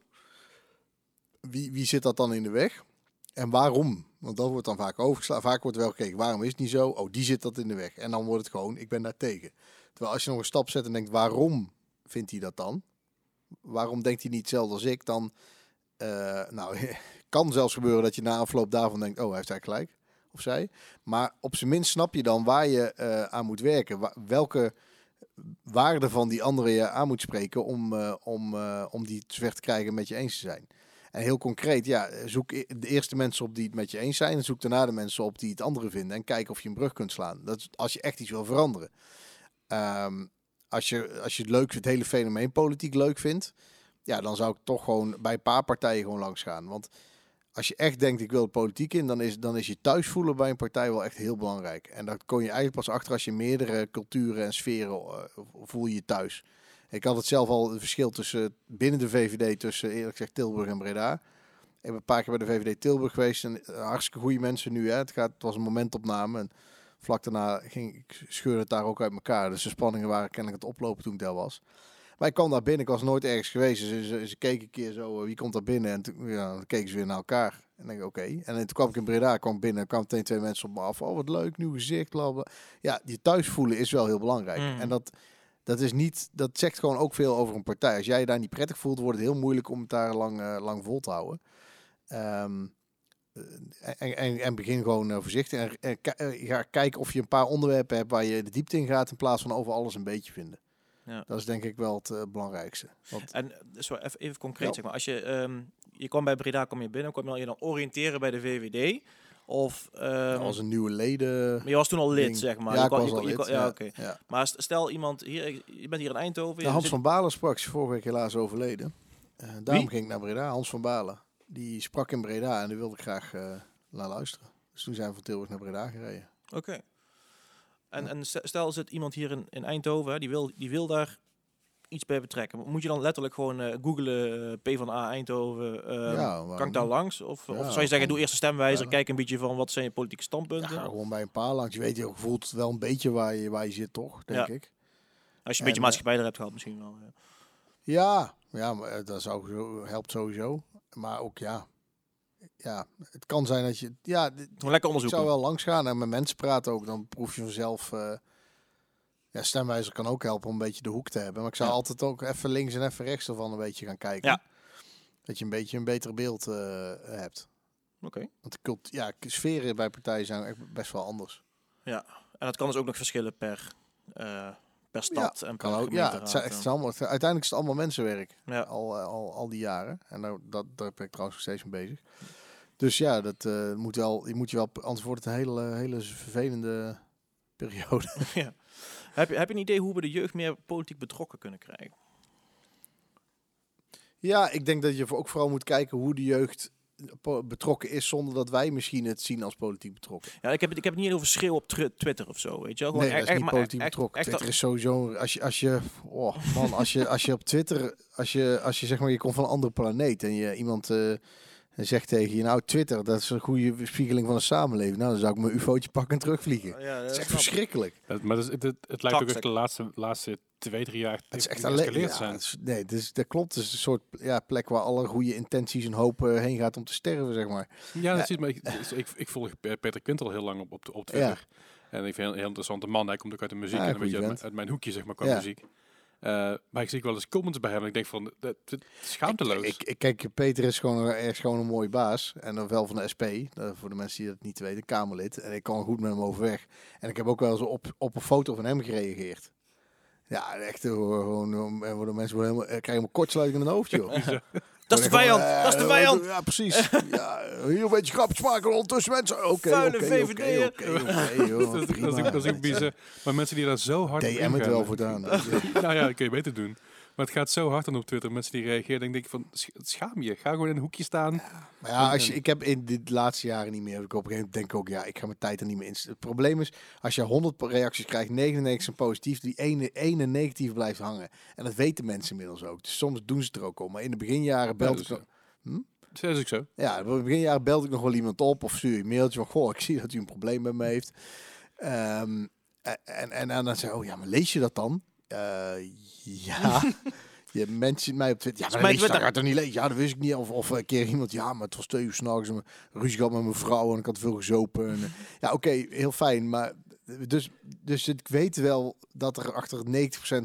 Wie, wie zit dat dan in de weg? En waarom? Want dat wordt dan vaak overgeslagen. Vaak wordt wel gekeken, waarom is het niet zo? Oh, die zit dat in de weg. En dan wordt het gewoon, ik ben daar tegen. Terwijl als je nog een stap zet en denkt, waarom vindt hij dat dan? Waarom denkt hij niet hetzelfde als ik? Dan, eh, nou, kan zelfs gebeuren dat je na afloop daarvan denkt, oh, hij heeft eigenlijk gelijk. Of zij. Maar op zijn minst snap je dan waar je eh, aan moet werken. Welke waarde van die andere je aan moet spreken om, eh, om, eh, om die zover te krijgen met je eens te zijn. En heel concreet, ja, zoek e- de eerste mensen op die het met je eens zijn. En zoek daarna de mensen op die het andere vinden. En kijk of je een brug kunt slaan. Dat is als je echt iets wil veranderen. Ehm, als je, als je het leuk het hele fenomeen politiek leuk vindt, ja, dan zou ik toch gewoon bij een paar partijen gewoon langs gaan. Want als je echt denkt, ik wil de politiek in, dan is, dan is je thuis voelen bij een partij wel echt heel belangrijk. En dat kon je eigenlijk pas achter als je meerdere culturen en sferen uh, voel je thuis. Ik had het zelf al het verschil tussen binnen de VVD tussen eerlijk gezegd Tilburg en Breda. Ik ben een paar keer bij de VVD Tilburg geweest en uh, hartstikke goede mensen nu. Hè. Het, gaat, het was een momentopname en vlak daarna ging ik scheurde het daar ook uit elkaar. Dus de spanningen waren kennelijk het oplopen toen ik daar was. Maar ik kwam daar binnen, ik was nooit ergens geweest. Dus ze, ze keken een keer zo, uh, wie komt daar binnen? En toen ja, dan keken ze weer naar elkaar. En denk ik, oké. Okay. En toen kwam ik in Breda, kwam binnen, kwam meteen twee mensen op me af. Oh, wat leuk, nieuw gezicht, bla bla. Ja, je thuis voelen is wel heel belangrijk. Mm. En dat, dat is niet, dat zegt gewoon ook veel over een partij. Als jij je daar niet prettig voelt, wordt het heel moeilijk om het daar lang, uh, lang vol te houden. Um, en, en, en, begin gewoon uh, voorzichtig. En, en ga kijken of je een paar onderwerpen hebt waar je de diepte in gaat, in plaats van over alles een beetje vinden. Ja. Dat is denk ik wel het uh, belangrijkste. Want en zo even, even concreet, ja. zeg maar. Als je, um, je kwam bij Breda, kom je binnen, kom je je dan oriënteren bij de VVD? Of um, als een nieuwe leden. Maar je was toen al lid, ding. zeg maar. Ja, je ik was al je, lid. ja, ja. Maar stel iemand hier, je bent hier in Eindhoven. De Hans van Balen sprak, is vorige week helaas overleden. Uh, daarom ging ik naar Breda. Hans van Balen. Die sprak in Breda en die wilde ik graag uh, naar luisteren. Dus toen zijn we van Tilburg naar Breda gereden. Oké. Okay. En, en stel zit iemand hier in, in Eindhoven, die wil, die wil daar iets bij betrekken. Moet je dan letterlijk gewoon uh, googlen uh, P van A Eindhoven? Uh, ja, kan ik daar langs? Of, ja, of zou je zeggen, doe eerst een stemwijzer, ja. kijk een beetje van wat zijn je politieke standpunten? Ja, gewoon bij een paar langs. Je weet, je voelt wel een beetje waar je, waar je zit, toch? Denk ik. Als je een beetje maatschappij er hebt gehad, misschien wel. Ja, ja, maar dat zou, helpt sowieso. Maar ook ja, ja, het kan zijn dat je, ja, Gewoon lekker onderzoeken. Ik zou wel langs gaan en met mensen praten ook. Dan proef je vanzelf. Uh, ja, stemwijzer kan ook helpen om een beetje de hoek te hebben. Maar ik zou ja. altijd ook even links en even rechts ervan een beetje gaan kijken. Ja. Dat je een beetje een beter beeld uh, hebt. Oké. Okay. Want de cult, ja, sferen bij partijen zijn echt best wel anders. Ja, en dat kan dus ook nog verschillen per, uh, per stad ja, en per ook, Ja, het, zijn, het is allemaal, uiteindelijk is het allemaal mensenwerk. Ja. Al, al, al die jaren. En daar, dat, daar ben ik trouwens nog steeds mee bezig. Dus ja, dat uh, moet wel, je moet je wel, anders wordt het een hele, hele vervelende periode. ja. heb, je, heb je een idee hoe we de jeugd meer politiek betrokken kunnen krijgen? Ja, ik denk dat je ook vooral moet kijken hoe de jeugd betrokken is zonder dat wij misschien het zien als politiek betrokken. Ja, ik heb het, ik heb het niet over schreeuw op Twitter of zo, weet je wel. Nee, dat is niet politiek echt, betrokken. Echt, Twitter is sowieso als je als je oh man, als je als je op Twitter als je als je zeg maar je komt van een andere planeet en je iemand uh, en zegt tegen je, nou Twitter, dat is een goede spiegeling van de samenleving. Nou, dan zou ik mijn ufootje pakken en terugvliegen. Ja, dat is echt verschrikkelijk. Maar dat is, het, het, het lijkt ook echt de laatste, laatste twee, drie jaar het is echt alleen, ja, zijn. Is, nee, dus, dat klopt. Het is een soort ja, plek waar alle goede intenties en hoop uh, heen gaat om te sterven, zeg maar. Ja, dat ja. maar ik, ik, ik, volg Peter Quint al heel lang op, op, op Twitter. Ja. En ik vind een heel interessante man. Hij komt ook uit de muziek en een beetje uit, uit, mijn hoekje, zeg maar, qua muziek. Uh, maar ik zie wel eens comments bij hem en ik denk van, dat, dat schaamteloos. Ik, ik, kijk, Peter is gewoon, er is gewoon een mooie baas. En dan wel van de SP, uh, voor de mensen die dat niet weten, Kamerlid. En ik kan goed met hem overweg. En ik heb ook wel eens op, op een foto van hem gereageerd. Ja, echt gewoon, en worden mensen worden helemaal, krijgen helemaal kortsluiting in hun hoofd, joh. Dat is de vijand, uh, dat is de vijand. Ja, precies. ja, hier een beetje grapjes maken ondertussen mensen. Oké, Vuile oké, VVD. oké, oké. Dat is ook bizar. Maar mensen die daar zo hard DM het wel voortaan. nou ja, dat kun je beter doen. Maar het gaat zo hard dan op Twitter. Mensen die reageren, dan denk ik van, schaam je. Ga gewoon in een hoekje staan. Ja, maar ja, als je, ik heb in de laatste jaren niet meer. Ik op een gegeven moment denk ik ook, ja, ik ga mijn tijd er niet meer in. Het probleem is, als je 100 reacties krijgt, 99 zijn positief, die ene, ene negatief blijft hangen. En dat weten mensen inmiddels ook. Dus soms doen ze het er ook om. Maar in de beginjaren belde ja, ik... Hm? Dat is ook zo. Ja, in de beginjaren belde ik nog wel iemand op of stuur je een mailtje van, goh, ik zie dat u een probleem met me heeft. Um, en, en, en dan zei oh ja, maar lees je dat dan? Uh, ja. Je mensen mij op Twitter. Ja, maar dat gaat er niet lezen. Ja, dat wist ik niet. Of, of een keer iemand. Ja, maar het was twee uur s'nachts. En ruzie gehad met mijn vrouw. En ik had veel gezopen. En, ja, oké, okay, heel fijn. Maar dus, dus ik weet wel dat er achter 90%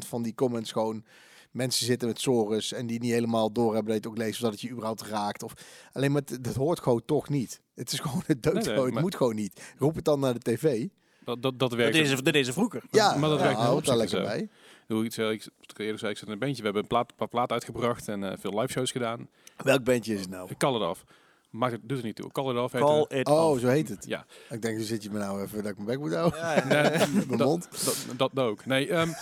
van die comments gewoon mensen zitten met sores. En die niet helemaal door hebben dat je het ook leest. Zodat het je überhaupt raakt. Of alleen maar dat hoort gewoon toch niet. Het is gewoon het dood. Nee, nee, het maar... moet gewoon niet. Roep het dan naar de tv. Dat, dat, dat werkt. Dat is, dat is vroeger. Ja, maar dat ja, werkt houdt daar lekker bij. Hoe ik, ik, ik eerder zei, ik zit in een bandje. We hebben een plaat, paar plaat uitgebracht en uh, veel live shows gedaan. Welk bandje is het nou? Call It Off. Maakt het doet er niet toe. Call It Off heet Call it Oh, off. zo heet het. Ja. Ik denk, zit je me nou even dat ik mijn bek moet houden. Ja, ja. Nee, mijn dat, mond. Dat, dat, dat ook. Nee, um,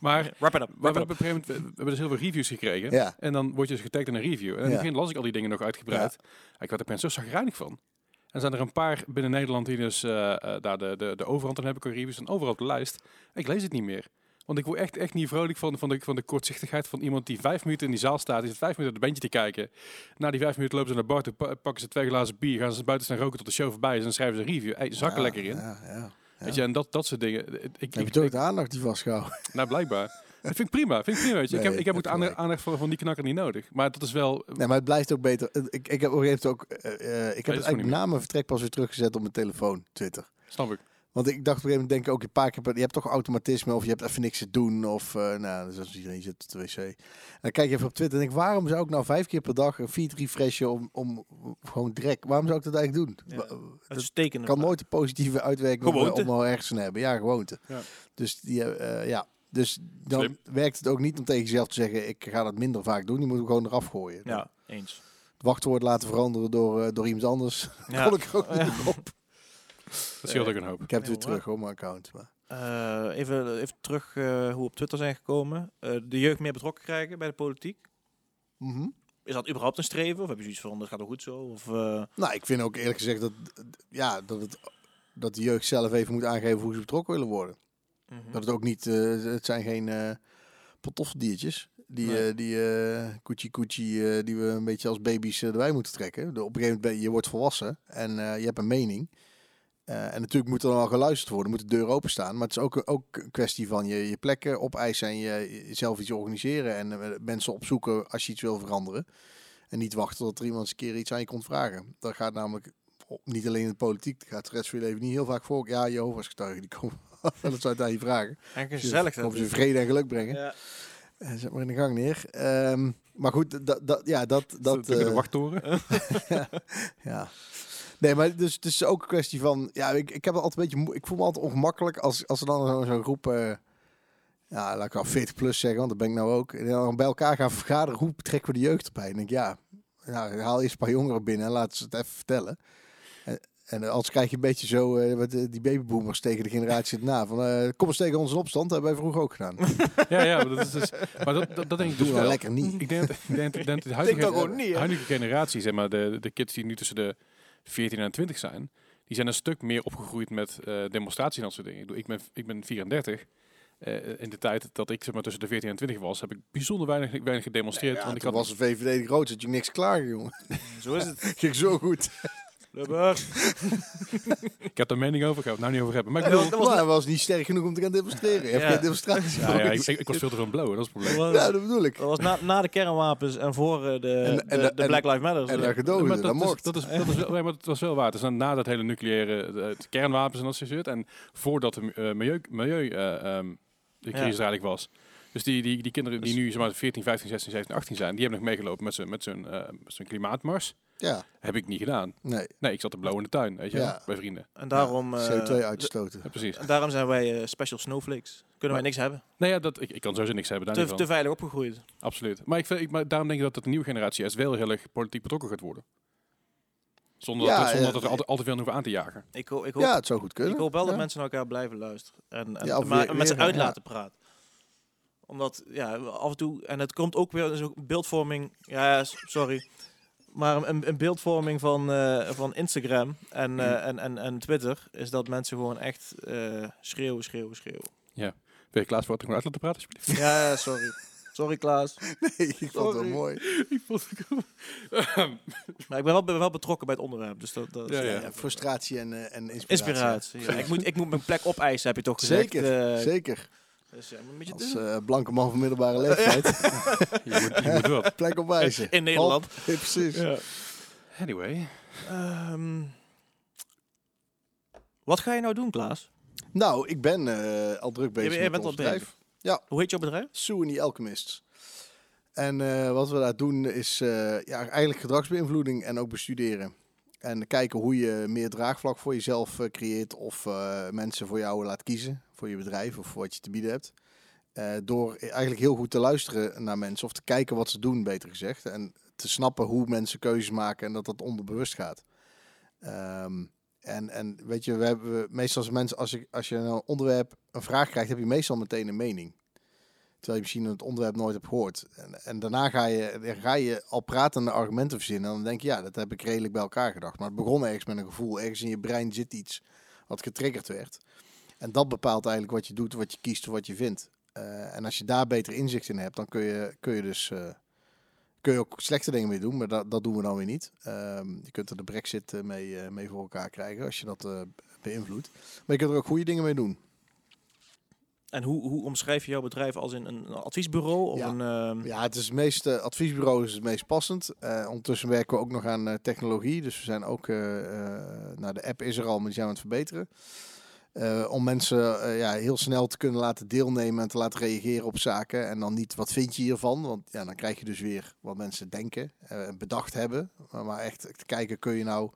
Wrap Maar, it up. maar we, Wrap it hebben up. op een gegeven moment, we we hebben dus heel veel reviews gekregen. Ja. En dan word je dus getagd in een review. En in het begin las ik al die dingen nog uitgebreid. Ik werd er mensen zo zagrijnig van. En zijn er een paar binnen Nederland die dus eh, eh, daar de, de, de overhand dan heb ik al reviews en overal op de lijst. Ik lees het niet meer. Want ik word echt, echt niet vrolijk van, van, de, van de kortzichtigheid van iemand die vijf minuten in die zaal staat. Die zit vijf minuten op het bandje te kijken. Na die vijf minuten lopen ze naar de bar pakken ze twee glazen bier, gaan ze buiten staan roken tot de show voorbij is en dan schrijven ze een review. Hey, zakken Ja, lekker in. Ja, ja. Weet je, en dat, dat soort dingen. Ik, ik, Heb je toch de aandacht die vastgehouden? nou, blijkbaar. Dat vind ik prima. Vind ik prima weet je. ik heb, ik heb ook de aandacht, aandacht van, van die knakker niet nodig. Maar dat is wel... Nee, maar het blijft ook beter. Ik, ik heb op ook... eh, eh, ik heb is het eigenlijk na mijn vertrek pas weer teruggezet op mijn telefoon, Twitter. Snap ik. Want ik dacht op een gegeven moment, denk ik ook een paar keer... per- Je hebt toch automatisme of je hebt even niks te doen. Of, eh nou, dus als iedereen zit op de wc. En dan kijk je even op Twitter en denk ik, waarom zou ik nou vijf keer per dag een feed refreshen om, om gewoon direct... Waarom zou ik dat eigenlijk doen? Ja. Dat Uitstekende kan vraag. nooit een positieve uitwerking om al ergens te hebben. Ja, gewoonte. Ja. Dus, die, eh, ja. dus dan Slim. werkt het ook niet om tegen jezelf te zeggen, ik ga dat minder vaak doen. Je moet hem gewoon eraf gooien. Ja, eens. Het wachtwoord laten veranderen door, eh, door iemand anders. Ja. Kon ik er ook niet Ja. op. Dat scheelt ook een hoop. Ik heb het weer terug op mijn account. Maar. Eh, even, even terug eh, hoe we op Twitter zijn gekomen. Eh, de jeugd meer betrokken krijgen bij de politiek. Mhm. Is dat überhaupt een streven? Of heb je zoiets van, dat gaat wel goed zo? Of, eh, Nou, ik vind ook eerlijk gezegd dat, ja, dat, het, dat de jeugd zelf even moet aangeven hoe ze betrokken willen worden. mhm. Dat het ook niet, eh, het zijn geen eh pantoffeldiertjes. Die, Nee. eh die eh koetsie, eh, die we een beetje als baby's eh, erbij moeten trekken. De, op een gegeven moment ben je, je wordt volwassen en eh, je hebt een mening. Eh, en natuurlijk moet er dan wel geluisterd worden, moet de deur openstaan. Maar het is ook, ook een kwestie van je, je plekken opeisen en je, jezelf iets organiseren. En eh, mensen opzoeken als je iets wil veranderen. En niet wachten tot er iemand eens een keer iets aan je komt vragen. Dat gaat namelijk op- niet alleen in de politiek, dat gaat de rest van je leven niet heel vaak voor. Ja, Jehovah's getuigen, die komen eens uit aan je vragen. En Dus gezellig. dat Komen ze vrede en geluk brengen. Ja. Eh, Zet maar in de gang neer. Ehm, maar goed, dat, dat, ja, dat... dat Dat, de eh, wachttoren. ja. Nee, maar dus het is ook een kwestie van... Ja, ik, ik heb altijd een beetje... Ik voel me altijd ongemakkelijk als, als er dan zo- zo'n groep... eh, ja, laat ik al 40 plus zeggen, want dat ben ik nou ook. En dan bij elkaar gaan vergaderen, hoe betrekken we de jeugd erbij? En denk ik, ja, nou, haal eerst een paar jongeren binnen en laat ze het even vertellen. En, en anders krijg je een beetje zo eh, wat, eh, die babyboomers tegen de generatie na. Van, eh, kom eens tegen ons in opstand, dat hebben wij vroeger ook gedaan. ja, ja, maar dat is dus, maar dat, dat, dat denk ik Doe dus wel. lekker niet. Ik denk dat, ik denk, ik denk dat de Denk huidige, dat gewoon niet, huidige generatie, zeg maar, de, de kids die nu tussen de 14 en 20 zijn, die zijn een stuk meer opgegroeid met eh demonstraties en dat soort dingen. Ik, bedoel, ik, ben, ik ben 34. Eh, in de tijd dat ik zeg maar, tussen de 14 en 20 was, heb ik bijzonder weinig, weinig gedemonstreerd. Ja, want ik toen had was de VVD groot, had je niks klaar, jongen. Zo is het. Ging zo goed. Ik heb daar mening over, ik ga het nou niet over hebben. Maar ik bedoel, dat was- maar hij was niet sterk genoeg om te gaan demonstreren. Je hebt Ja. geen demonstratie. ja, ja, ik, ik, ik was veel te veel blowen, dat is het probleem. Ja, dat bedoel ik. Dat was na, na de kernwapens en voor eh, de, En- en- de, Black Lives Matter. En daar maar dat, dat, is, mocht. dat, is, dat is wel, nee, maar het was wel waar. Dan na dat hele nucleaire het kernwapens en dat soort. En voordat de eh, milieu, milieu eh, ehm, de crisis Ja. er eigenlijk was. Dus die, die, die kinderen die Dus- nu zeg maar, 14, 15, 16, 17, 18 zijn, die hebben nog meegelopen met eh, zo'n klimaatmars. Ja, Heb ik niet gedaan. nee. Nee, ik zat te blauw in de tuin, weet je Ja. bij vrienden. En daarom, eh, CO2 uitstoten. Ja, precies. en daarom zijn wij eh, special snowflakes. Kunnen wij niks hebben. Nou ja, dat, ik, ik kan sowieso niks hebben, daar Te, niet te veilig opgegroeid. Absoluut. Maar, ik, vind- ik, maar daarom denk ik dat, dat de nieuwe generatie juist wel heel erg politiek betrokken gaat worden. Zonder, Ja, dat, zonder eh, dat er al, te- al te veel hoeven aan te jagen. Ik, ho- ik hoop, Ja, het zou goed kunnen. ik hoop wel dat Ja. mensen naar elkaar blijven luisteren. En, en, Ja, maar, met ze uit ja. laten praten. Omdat, ja, af en toe... En het komt ook weer zo'n beeldvorming... Ja, sorry. Maar een, een beeldvorming van, eh, van Instagram en, eh, en, en, en Twitter... is dat mensen gewoon echt eh, schreeuwen, schreeuwen, schreeuwen. Ben je klaar voor het gewoon uit laten praten, alsjeblieft? Ja, sorry. Sorry, Klaas. Nee, ik vond het wel mooi. ik vond het cool. Maar ik ben wel, ben wel betrokken bij het onderwerp. Dus dat, dat Ja, Ja, ja. ja, frustratie en, en inspiratie. Inspiratie. Ja, ik, moet, ik moet mijn plek opeisen, heb je toch gezegd. Zeker, zeker. Dus, ja, moet je Als doen. eh, blanke man van middelbare leeftijd. Je moet, je moet wat. Plek op wijzen. In Nederland. Hop. Ja, precies. Anyway. Ehm, wat ga je nou doen, Klaas? Nou, ik ben eh, al druk bezig jij met bent ons al bedrijf. Hoe heet jouw bedrijf? Sue and the Alchemists. En eh, wat we daar doen is eh, ja, eigenlijk gedragsbeïnvloeding en ook bestuderen. En kijken hoe je meer draagvlak voor jezelf creëert of eh, mensen voor jou laat kiezen, voor je bedrijf of voor wat je te bieden hebt. Eh, door eigenlijk heel goed te luisteren naar mensen of te kijken wat ze doen, beter gezegd. En te snappen hoe mensen keuzes maken en dat dat onderbewust gaat. Ehm, en, en weet je, we hebben meestal als mensen, als, ik, als je een onderwerp, een vraag krijgt, heb je meestal meteen een mening. Terwijl je misschien het onderwerp nooit hebt gehoord. En, en daarna ga je, ga je al pratende argumenten verzinnen. En dan denk je, ja, dat heb ik redelijk bij elkaar gedacht. Maar het begon ergens met een gevoel. Ergens in je brein zit iets wat getriggerd werd. En dat bepaalt eigenlijk wat je doet, wat je kiest wat je vindt. Eh, en als je daar beter inzicht in hebt, dan kun je, kun je dus eh, kun je ook slechte dingen mee doen. Maar dat, dat doen we dan weer niet. Ehm, je kunt er de brexit eh, mee, mee voor elkaar krijgen als je dat beïnvloedt. Maar je kunt er ook goede dingen mee doen. En hoe, hoe omschrijf je jouw bedrijf als in een adviesbureau? Of Ja. een, ehm, Ja, het is het meest, eh, adviesbureau is het meest passend. Ondertussen werken we ook nog aan technologie. Dus we zijn ook, nou de app is er al, maar die zijn we aan het verbeteren. Eh, om mensen eh, ja, heel snel te kunnen laten deelnemen en te laten reageren op zaken. En dan niet wat vind je hiervan? Want ja, dan krijg je dus weer wat mensen denken eh, en bedacht hebben. Maar, echt te kijken, kun je nou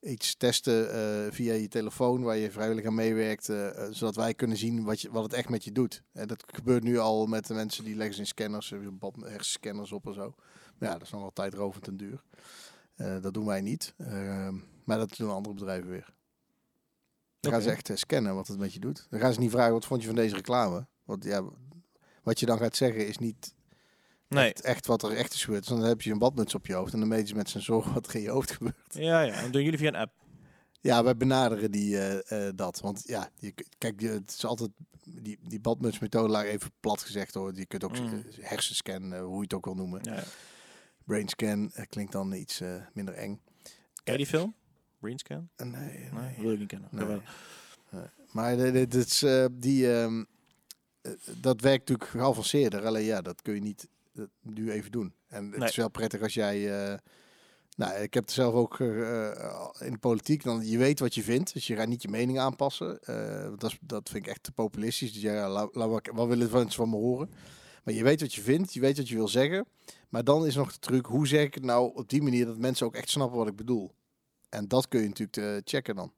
iets testen eh, via je telefoon waar je vrijwillig aan meewerkt. eh, eh, zodat wij kunnen zien wat, je, wat het echt met je doet. En dat gebeurt nu al met de mensen die leggen in scanners, eh, hersenscanners op en zo. Maar ja, dat is nog wel tijdrovend en duur. Eh, dat doen wij niet. Ehm, maar dat doen andere bedrijven weer. Dan gaan ze echt eh, scannen wat het met je doet. Dan gaan ze niet vragen, wat vond je van deze reclame? Want ja, wat je dan gaat zeggen is niet nee. echt, echt wat er echt is gebeurd. Dus dan heb je een badmuts op je hoofd en dan meten ze met sensoren wat er in je hoofd gebeurt. Ja, ja. En doen jullie via een app? Ja, wij benaderen die, eh, eh, dat. Want ja, je, kijk, je- het is altijd die, die badmutsmethode, laat even plat gezegd hoor. Je kunt ook Mm. hersenscan, hoe je het ook wil noemen. Ja. ja. Brainscan klinkt dan iets minder eng. Ken je die film? Nee, nee. Nee, wil ik niet kennen. Nee. Maar dit is, eh, die, ehm, eh, dat werkt natuurlijk geavanceerder. Alleen ja, dat kun je niet nu even doen. En het is wel prettig als jij... eh, nou, ik heb het zelf ook in de politiek. Dan, je weet wat je vindt, dus je gaat niet je mening aanpassen. Dat, is, dat vind ik echt te populistisch. Dus ja, laat, laat, wat- wat willen mensen van me horen? Maar je weet wat je vindt, je weet wat je wil zeggen. Maar dan is nog de truc, hoe zeg ik het nou op die manier dat mensen ook echt snappen wat ik bedoel? En dat kun je natuurlijk eh, checken dan.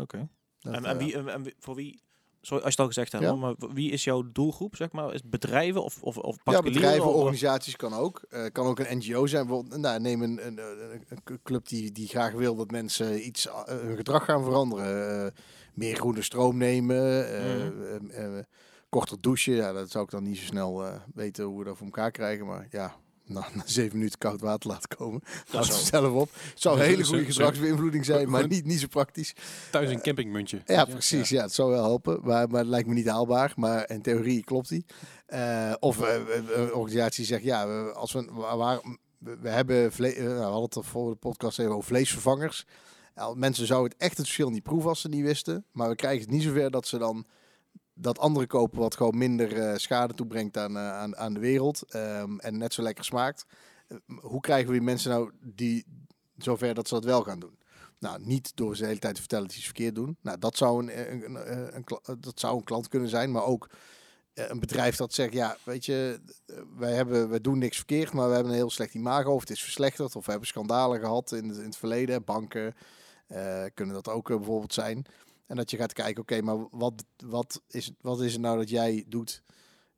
Oké. Dat, En, en, eh, wie, en, en wie- voor wie, sorry als je het al gezegd hebt, Ja. maar wie is jouw doelgroep, zeg maar? Is het bedrijven of, of, of Ja, bedrijven, of- organisaties kan ook. Eh kan ook een NGO zijn. Bijvoorbeeld, nou, neem een, een, een, een club die, die graag wil dat mensen iets, eh, hun gedrag gaan veranderen. Eh, meer groene stroom nemen. eh, eh, eh, korter douchen. Ja, dat zou ik dan niet zo snel eh, weten hoe we dat voor elkaar krijgen. Maar ja, na, na zeven minuten koud water laten komen. Dat is zelf op. Het zou een hele goede gedragsbeïnvloeding zijn, maar niet, niet zo praktisch. Thuis een campingmuntje. Ja, precies. Ja. het zou wel helpen. Maar, maar het lijkt me niet haalbaar. Maar in theorie klopt die. Eh, of eh, een organisatie zegt, ja, we- als we, waar, we, hebben, vle- eh, nou, we hadden het er voor de podcast even over vleesvervangers. Mensen zouden het echt het verschil niet proeven als ze niet wisten. Maar we krijgen het niet zover dat ze dan dat andere kopen wat gewoon minder eh, schade toebrengt aan, eh, aan, aan de wereld. ehm, en net zo lekker smaakt. Eh, hoe krijgen we die mensen nou die zover dat ze dat wel gaan doen? Nou, niet door ze de hele tijd te vertellen dat ze verkeerd doen. Nou, dat zou een, een, een, dat zou een klant kunnen zijn, maar ook een bedrijf dat zegt, ja, weet je, wij, hebben, wij doen niks verkeerd, maar we hebben een heel slecht imago, of het is verslechterd, of we hebben schandalen gehad in het, in het verleden. Banken kunnen dat ook bijvoorbeeld zijn. En dat je gaat kijken, oké, maar wat, wat, is, wat is het nou dat jij doet?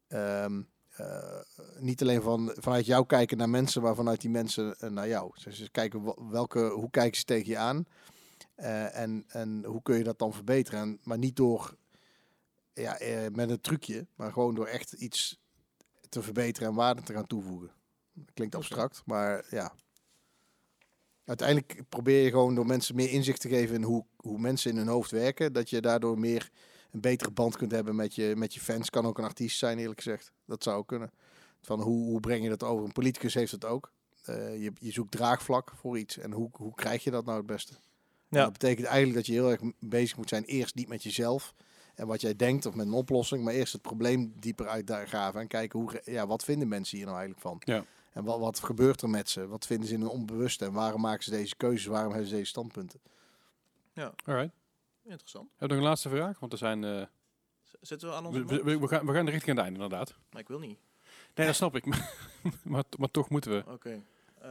Ehm, eh, niet alleen van, vanuit jou kijken naar mensen, maar vanuit die mensen eh, naar jou. Dus ze kijken welke, hoe kijken ze tegen je aan Eh, en, en hoe kun je dat dan verbeteren. En, maar niet door ja, met een trucje, maar gewoon door echt iets te verbeteren en waarde te gaan toevoegen. Klinkt abstract, maar ja. Uiteindelijk probeer je gewoon door mensen meer inzicht te geven in hoe, hoe mensen in hun hoofd werken. Dat je daardoor meer een betere band kunt hebben met je, met je fans. Kan ook een artiest zijn, eerlijk gezegd. Dat zou ook kunnen. Van hoe, hoe breng je dat over? Een politicus heeft het ook. Eh, je, je zoekt draagvlak voor iets. En hoe, hoe krijg je dat nou het beste? En Ja. Dat betekent eigenlijk dat je heel erg bezig moet zijn. Eerst niet met jezelf en wat jij denkt of met een oplossing. Maar eerst het probleem dieper uitgraven. En kijken hoe, ja, wat vinden mensen hier nou eigenlijk van? Ja. En wat, wat gebeurt er met ze? Wat vinden ze in hun onbewuste? En waarom maken ze deze keuzes? Waarom hebben ze deze standpunten? Alright. Interessant. Heb je nog een laatste vraag? Want er zijn... eh, Z- Zitten we aan onze we, we, we gaan, we gaan richting het einde, inderdaad. Maar ik wil niet. Nee, dat snap ik. maar, maar toch moeten we. Oké.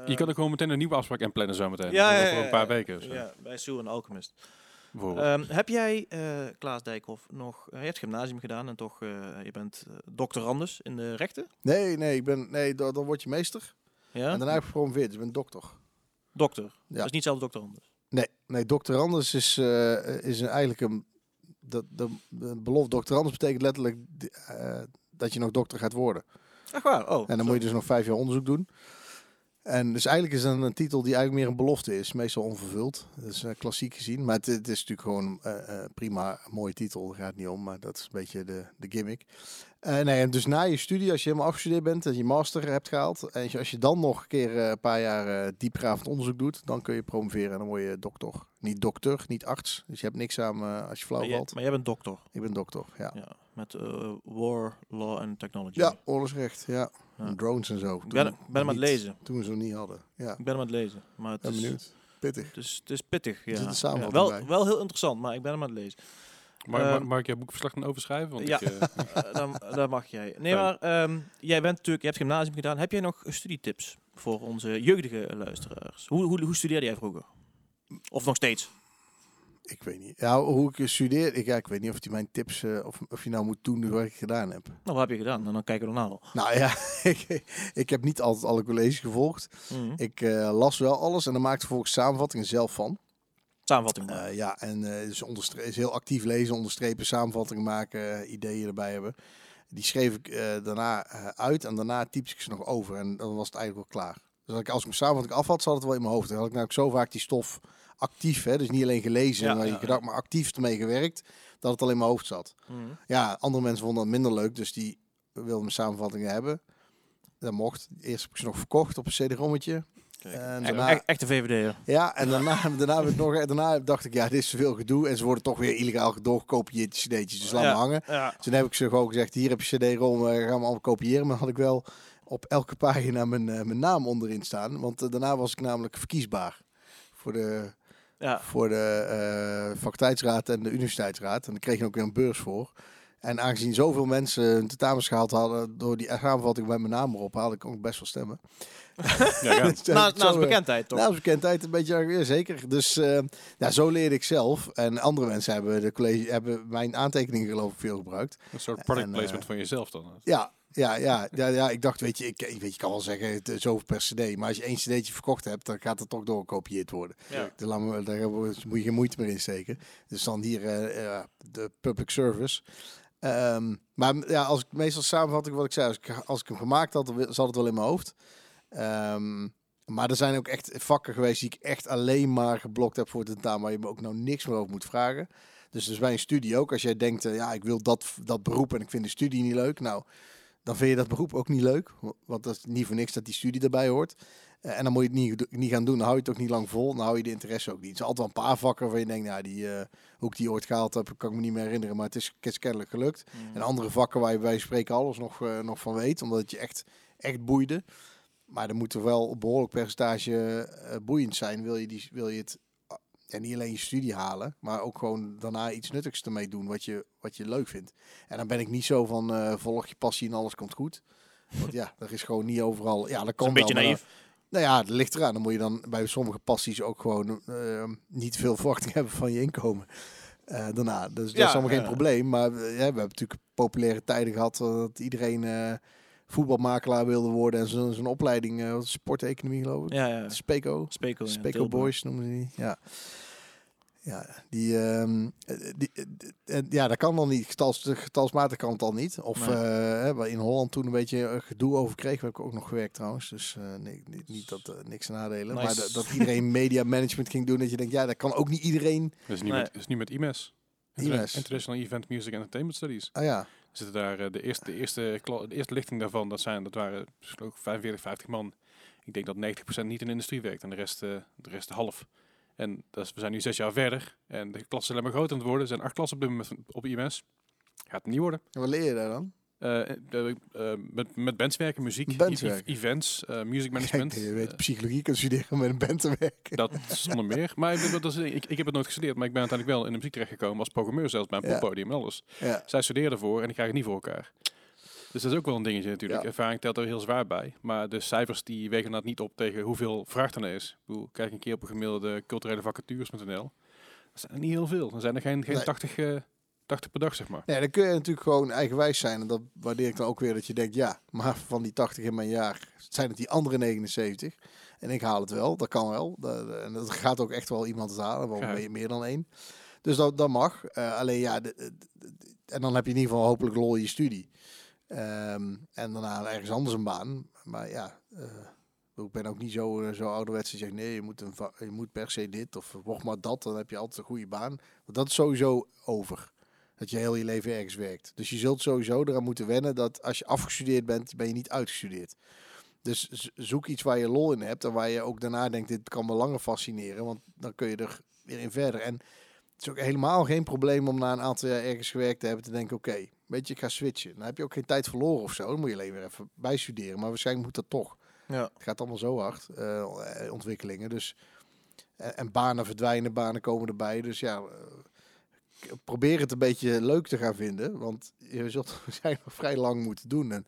je kan ook gewoon meteen een nieuwe afspraak inplannen zometeen. Ja, ja, Voor ja, een paar ja. weken of zo. Ja, bij Sue en Alchemist. Ehm, heb jij, eh, Klaas Dijkhoff, nog... eh, je hebt gymnasium gedaan en toch... eh, je bent uh, doctorandus in de rechten? Nee, nee, ik ben, nee dan, dan word je meester. Ja? En daarna heb ik gepromoveerd. Dus ik ben dokter. Dokter. Dat is niet zelf doctorandus. Nee, nee doctorandus is, is eigenlijk een... De, de, de belofte doctorandus betekent letterlijk... dat je nog dokter gaat worden. Echt waar? Oh. En dan moet je dus nog vijf jaar onderzoek doen. En dus eigenlijk is het een titel die eigenlijk meer een belofte is, meestal onvervuld. Dat is eh, klassiek gezien, maar het, het is natuurlijk gewoon eh, eh, prima, mooie titel, daar gaat het niet om, maar dat is een beetje de, de gimmick. Nee, en dus na je studie, als je helemaal afgestudeerd bent, dat je master hebt gehaald, en als je- als je dan nog een keer een paar jaar diepgravend onderzoek doet, dan kun je promoveren en dan word je dokter. Niet dokter, niet arts, dus je hebt niks aan als je flauw maar, valt. maar jij bent dokter. Ik ben dokter, ja. Ja. Met war, law en technology. Ja, oorlogsrecht, ja. Ja. Drones en zo. Ik ben, Toen ben hem aan het lezen. Toen ze hem niet hadden, ja. Ik ben hem aan het lezen. Maar het Ben is, benieuwd. Pittig. het is, het is pittig. Ja. zit een samenvatting Ja, wel, bij. wel heel interessant, maar ik ben hem aan het lezen. Mag, Ehm, mag, ik jouw boekverslag dan overschrijven? Want ja. ik, eh, Eh, dan, dan mag jij. Nee, Fijn. maar ehm, jij bent natuurlijk, je hebt gymnasium gedaan. Heb jij nog studietips voor onze jeugdige luisteraars? Hoe, hoe, hoe studeerde jij vroeger? Of nog steeds? Ik weet niet. Ja, hoe ik studeer, ik, ja, ik weet niet of die mijn tips, eh, of, of je nou moet doen wat ik gedaan heb. Nou, wat heb je gedaan? En dan kijken we ernaar wel. Nou ja, ik, ik heb niet altijd alle colleges gevolgd. Mhm. Ik eh, las wel alles en dan maakte vervolgens samenvattingen zelf van. Samenvatting. maar. Eh, ja, en dus is heel actief lezen, onderstrepen, samenvattingen maken, ideeën erbij hebben. Die schreef ik daarna uit en daarna typte ik ze nog over en dan was het eigenlijk wel klaar. Dus als ik, als ik mijn samenvatting af had, zat het wel in mijn hoofd. Dan had ik namelijk zo vaak die stof actief, hè, dus niet alleen gelezen Ja, en je gedacht, maar actief ermee gewerkt, dat het al in mijn hoofd zat. Mhm. Ja, andere mensen vonden dat minder leuk, dus die wilden mijn samenvattingen hebben. Dat mocht. Eerst heb ik ze nog verkocht op een cd-rommetje. En E- daarna- e- Echte VVD'er. Ja, en daarna, daarna, heb ik nog, daarna dacht ik, ja, dit is te veel gedoe. En ze worden toch weer illegaal doorgekopieerd, die cd'tjes. Dus laat Ja. maar hangen. Ja. Toen heb ik ze gewoon gezegd, hier heb je cd-rom, eh, gaan we allemaal kopiëren. Maar had ik wel op elke pagina mijn, eh, mijn naam onderin staan. Want eh, daarna was ik namelijk verkiesbaar voor de, Ja. voor de eh, faculteitsraad en de universiteitsraad. En daar kreeg ik ook weer een beurs voor. En aangezien zoveel mensen hun tentamens gehaald hadden door die samenvatting bij mijn naam erop, haalde ik ook best wel stemmen. ja, ja. Dus, eh, Na, naast bekendheid, toch? Naast bekendheid een beetje, ja, zeker. Dus eh, ja, zo leerde ik zelf. En andere mensen hebben, de college, hebben mijn aantekeningen geloof ik veel gebruikt. Een soort product En, placement van jezelf dan. Ja, ja, ja, ja, ja ik dacht, weet je, ik, ik weet, je kan wel zeggen het is zoveel per cd. Maar als je één cd'tje verkocht hebt, dan gaat het toch doorgekopieerd worden. Ja. Daar moet je geen moeite meer in steken. Dus dan hier eh, ja, de public service. Ehm, maar ja, als ik meestal samenvatting wat ik zei, als ik, als ik hem gemaakt had, zat het wel in mijn hoofd. Ehm, maar er zijn ook echt vakken geweest die ik echt alleen maar geblokt heb voor het tentamen, waar je me ook nou niks meer over moet vragen. Dus, dus bij een studie ook, als jij denkt, eh, ja, ik wil dat, dat beroep en ik vind de studie niet leuk, nou, dan vind je dat beroep ook niet leuk. Want dat is niet voor niks dat die studie erbij hoort. Eh, en dan moet je het niet, niet gaan doen, dan hou je het ook niet lang vol, dan hou je de interesse ook niet. Er zijn altijd wel een paar vakken waarvan je denkt, nou, die, eh, hoe ik die ooit gehaald heb, kan ik me niet meer herinneren, maar het is, het is kennelijk gelukt. Mhm. En andere vakken waar je bij spreken alles nog, eh, nog van weet, omdat het je echt, echt boeide. Maar er moet er wel een behoorlijk percentage boeiend zijn, wil je, die, wil je het ja, niet alleen je studie halen, maar ook gewoon daarna iets nuttigs ermee doen wat je, wat je leuk vindt. En dan ben ik niet zo van eh, volg je passie en alles komt goed. Want ja, er is gewoon niet overal. Ja, dat kan een beetje wel, naïef. dan- nou ja, dat ligt eraan. Dan moet je dan bij sommige passies ook gewoon eh, niet veel verwachting hebben van je inkomen. Eh, daarna. Dus dat is allemaal geen probleem. Maar ja, we hebben natuurlijk populaire tijden gehad eh, dat iedereen voetbalmakelaar wilde worden en zo'n opleiding, eh, is sporteconomie geloof ik. Ja, ja. Speco. Speco. ja, Speco Tilburg. Boys noemen ze die. Ja. Ja, die, ehm, eh, die, eh, ja, dat kan dan niet. Getals, getalsmatig kan het al niet. Of Nee. eh, hè, waar in Holland toen een beetje gedoe over kreeg. Heb ik ook nog gewerkt trouwens. Dus eh, nee, niet, niet dat niks te nadelen. Maar Nice. dat, dat iedereen media management ging doen. Dat je denkt, ja, dat kan ook niet iedereen. Dat is niet, Nee. met, is niet met IMES. IMES. International Event Music Entertainment Studies. Ah ja, Zitten daar eh, de eerste, de eerste, de eerste lichting daarvan, dat, zijn, dat waren dus geloof ik 45, 50 man. Ik denk dat 90% niet in de industrie werkt en de rest, eh, de rest half. En is, we zijn nu zes jaar verder en de klassen zijn maar groter aan het worden. Er zijn acht klassen op, dit moment op IMS. Gaat het niet worden. en wat leer je daar dan? Eh, eh, eh, met, met bands werken, muziek, Bands e- e- events, music management. Je weet psychologie kunt studeren met een band te werken. dat zonder meer. Maar ik, bedoel, dat is, ik, ik heb het nooit gestudeerd, maar ik ben uiteindelijk wel in de muziek terechtgekomen als programmeur, zelfs bij een Ja. poppodium en alles. Ja. Zij studeerden ervoor en ik krijg het niet voor elkaar. Dus dat is ook wel een dingetje natuurlijk. Ervaring telt er heel zwaar bij. Maar de cijfers die wegen dat niet op tegen hoeveel vraag er is. Ik bedoel, kijk een keer op een gemiddelde culturele vacatures.nl. Dat zijn er niet heel veel. Dan zijn er geen, geen Nee. 80, eh 80 per dag, zeg maar. Nee, dan kun je natuurlijk gewoon eigenwijs zijn. En dat waardeer ik dan ook weer dat je denkt, ja, maar van die 80 in mijn jaar zijn het die andere 79. En ik haal het wel, dat kan wel. En dat gaat ook echt wel iemand het halen, wel Ja. meer, meer dan één. Dus dat, dat mag. Eh, alleen ja, de- de- de- en dan heb je in ieder geval hopelijk lol in je studie. Ehm, en daarna ergens anders een baan. Maar ja, eh, ik ben ook niet zo, eh, zo ouderwets dat je zegt, nee, je moet, een je moet per se dit of word maar dat. Dan heb je altijd een goede baan. Want dat is sowieso over. Dat je heel je leven ergens werkt. Dus je zult sowieso eraan moeten wennen dat als je afgestudeerd bent, ben je niet uitgestudeerd. Dus zoek iets waar je lol in hebt en waar je ook daarna denkt, dit kan me langer fascineren. Want dan kun je er weer in verder. En het is ook helemaal geen probleem om na een aantal jaar ergens gewerkt te hebben te denken, oké, weet je, ik ga switchen. Dan heb je ook geen tijd verloren of zo. Dan moet je alleen weer even bijstuderen. Maar waarschijnlijk moet dat toch. Ja. Het gaat allemaal zo hard, eh, ontwikkelingen. Dus, en, en banen verdwijnen, banen komen erbij. Dus ja, eh, probeer het een beetje leuk te gaan vinden. Want je zult waarschijnlijk nog vrij lang moeten doen. En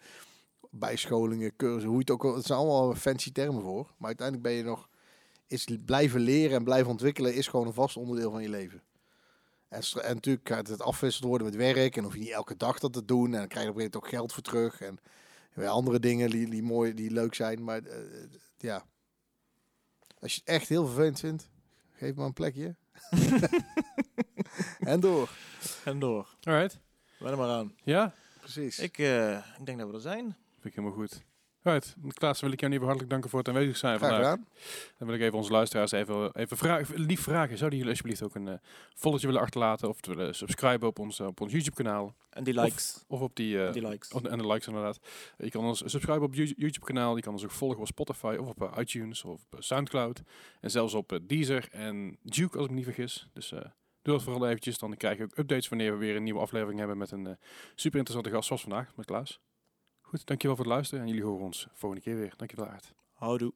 bijscholingen, cursussen, hoe je het ook. Het zijn allemaal fancy termen voor. Maar uiteindelijk ben je nog... Is blijven leren en blijven ontwikkelen is gewoon een vast onderdeel van je leven. En, en natuurlijk gaat het afwisseld worden met werk. En hoef je niet elke dag dat te doen. En dan krijg je op een gegeven ook geld voor terug. En weer andere dingen die, die mooi, die leuk zijn. Maar eh, ja, als je het echt heel vervelend vindt, geef maar een plekje. en door. En door. Alright. Wen er maar aan. Ja, Precies. Ik, eh, ik denk dat we er zijn. vind ik helemaal goed. Alright. Klaas, wil ik jou geval hartelijk danken voor het aanwezig zijn Graag vandaag. gedaan. Dan wil ik even onze luisteraars even, even vragen, lief vragen. Zouden jullie alsjeblieft ook een eh volletje willen achterlaten of willen subscriben op ons, eh, op ons YouTube kanaal? En die likes. Of op die... eh, die likes. en de likes inderdaad. Je kan ons subscriben op YouTube kanaal. Je kan ons ook volgen op Spotify of op eh, iTunes of op eh, Soundcloud. En zelfs op eh, Deezer en Duke als ik me niet vergis. Dus eh, doe dat vooral eventjes. Dan krijg je ook updates wanneer we weer een nieuwe aflevering hebben met een eh, super interessante gast zoals vandaag met Klaas. Goed, dankjewel voor het luisteren en jullie horen ons volgende keer weer. Dankjewel Aard. Houdoe.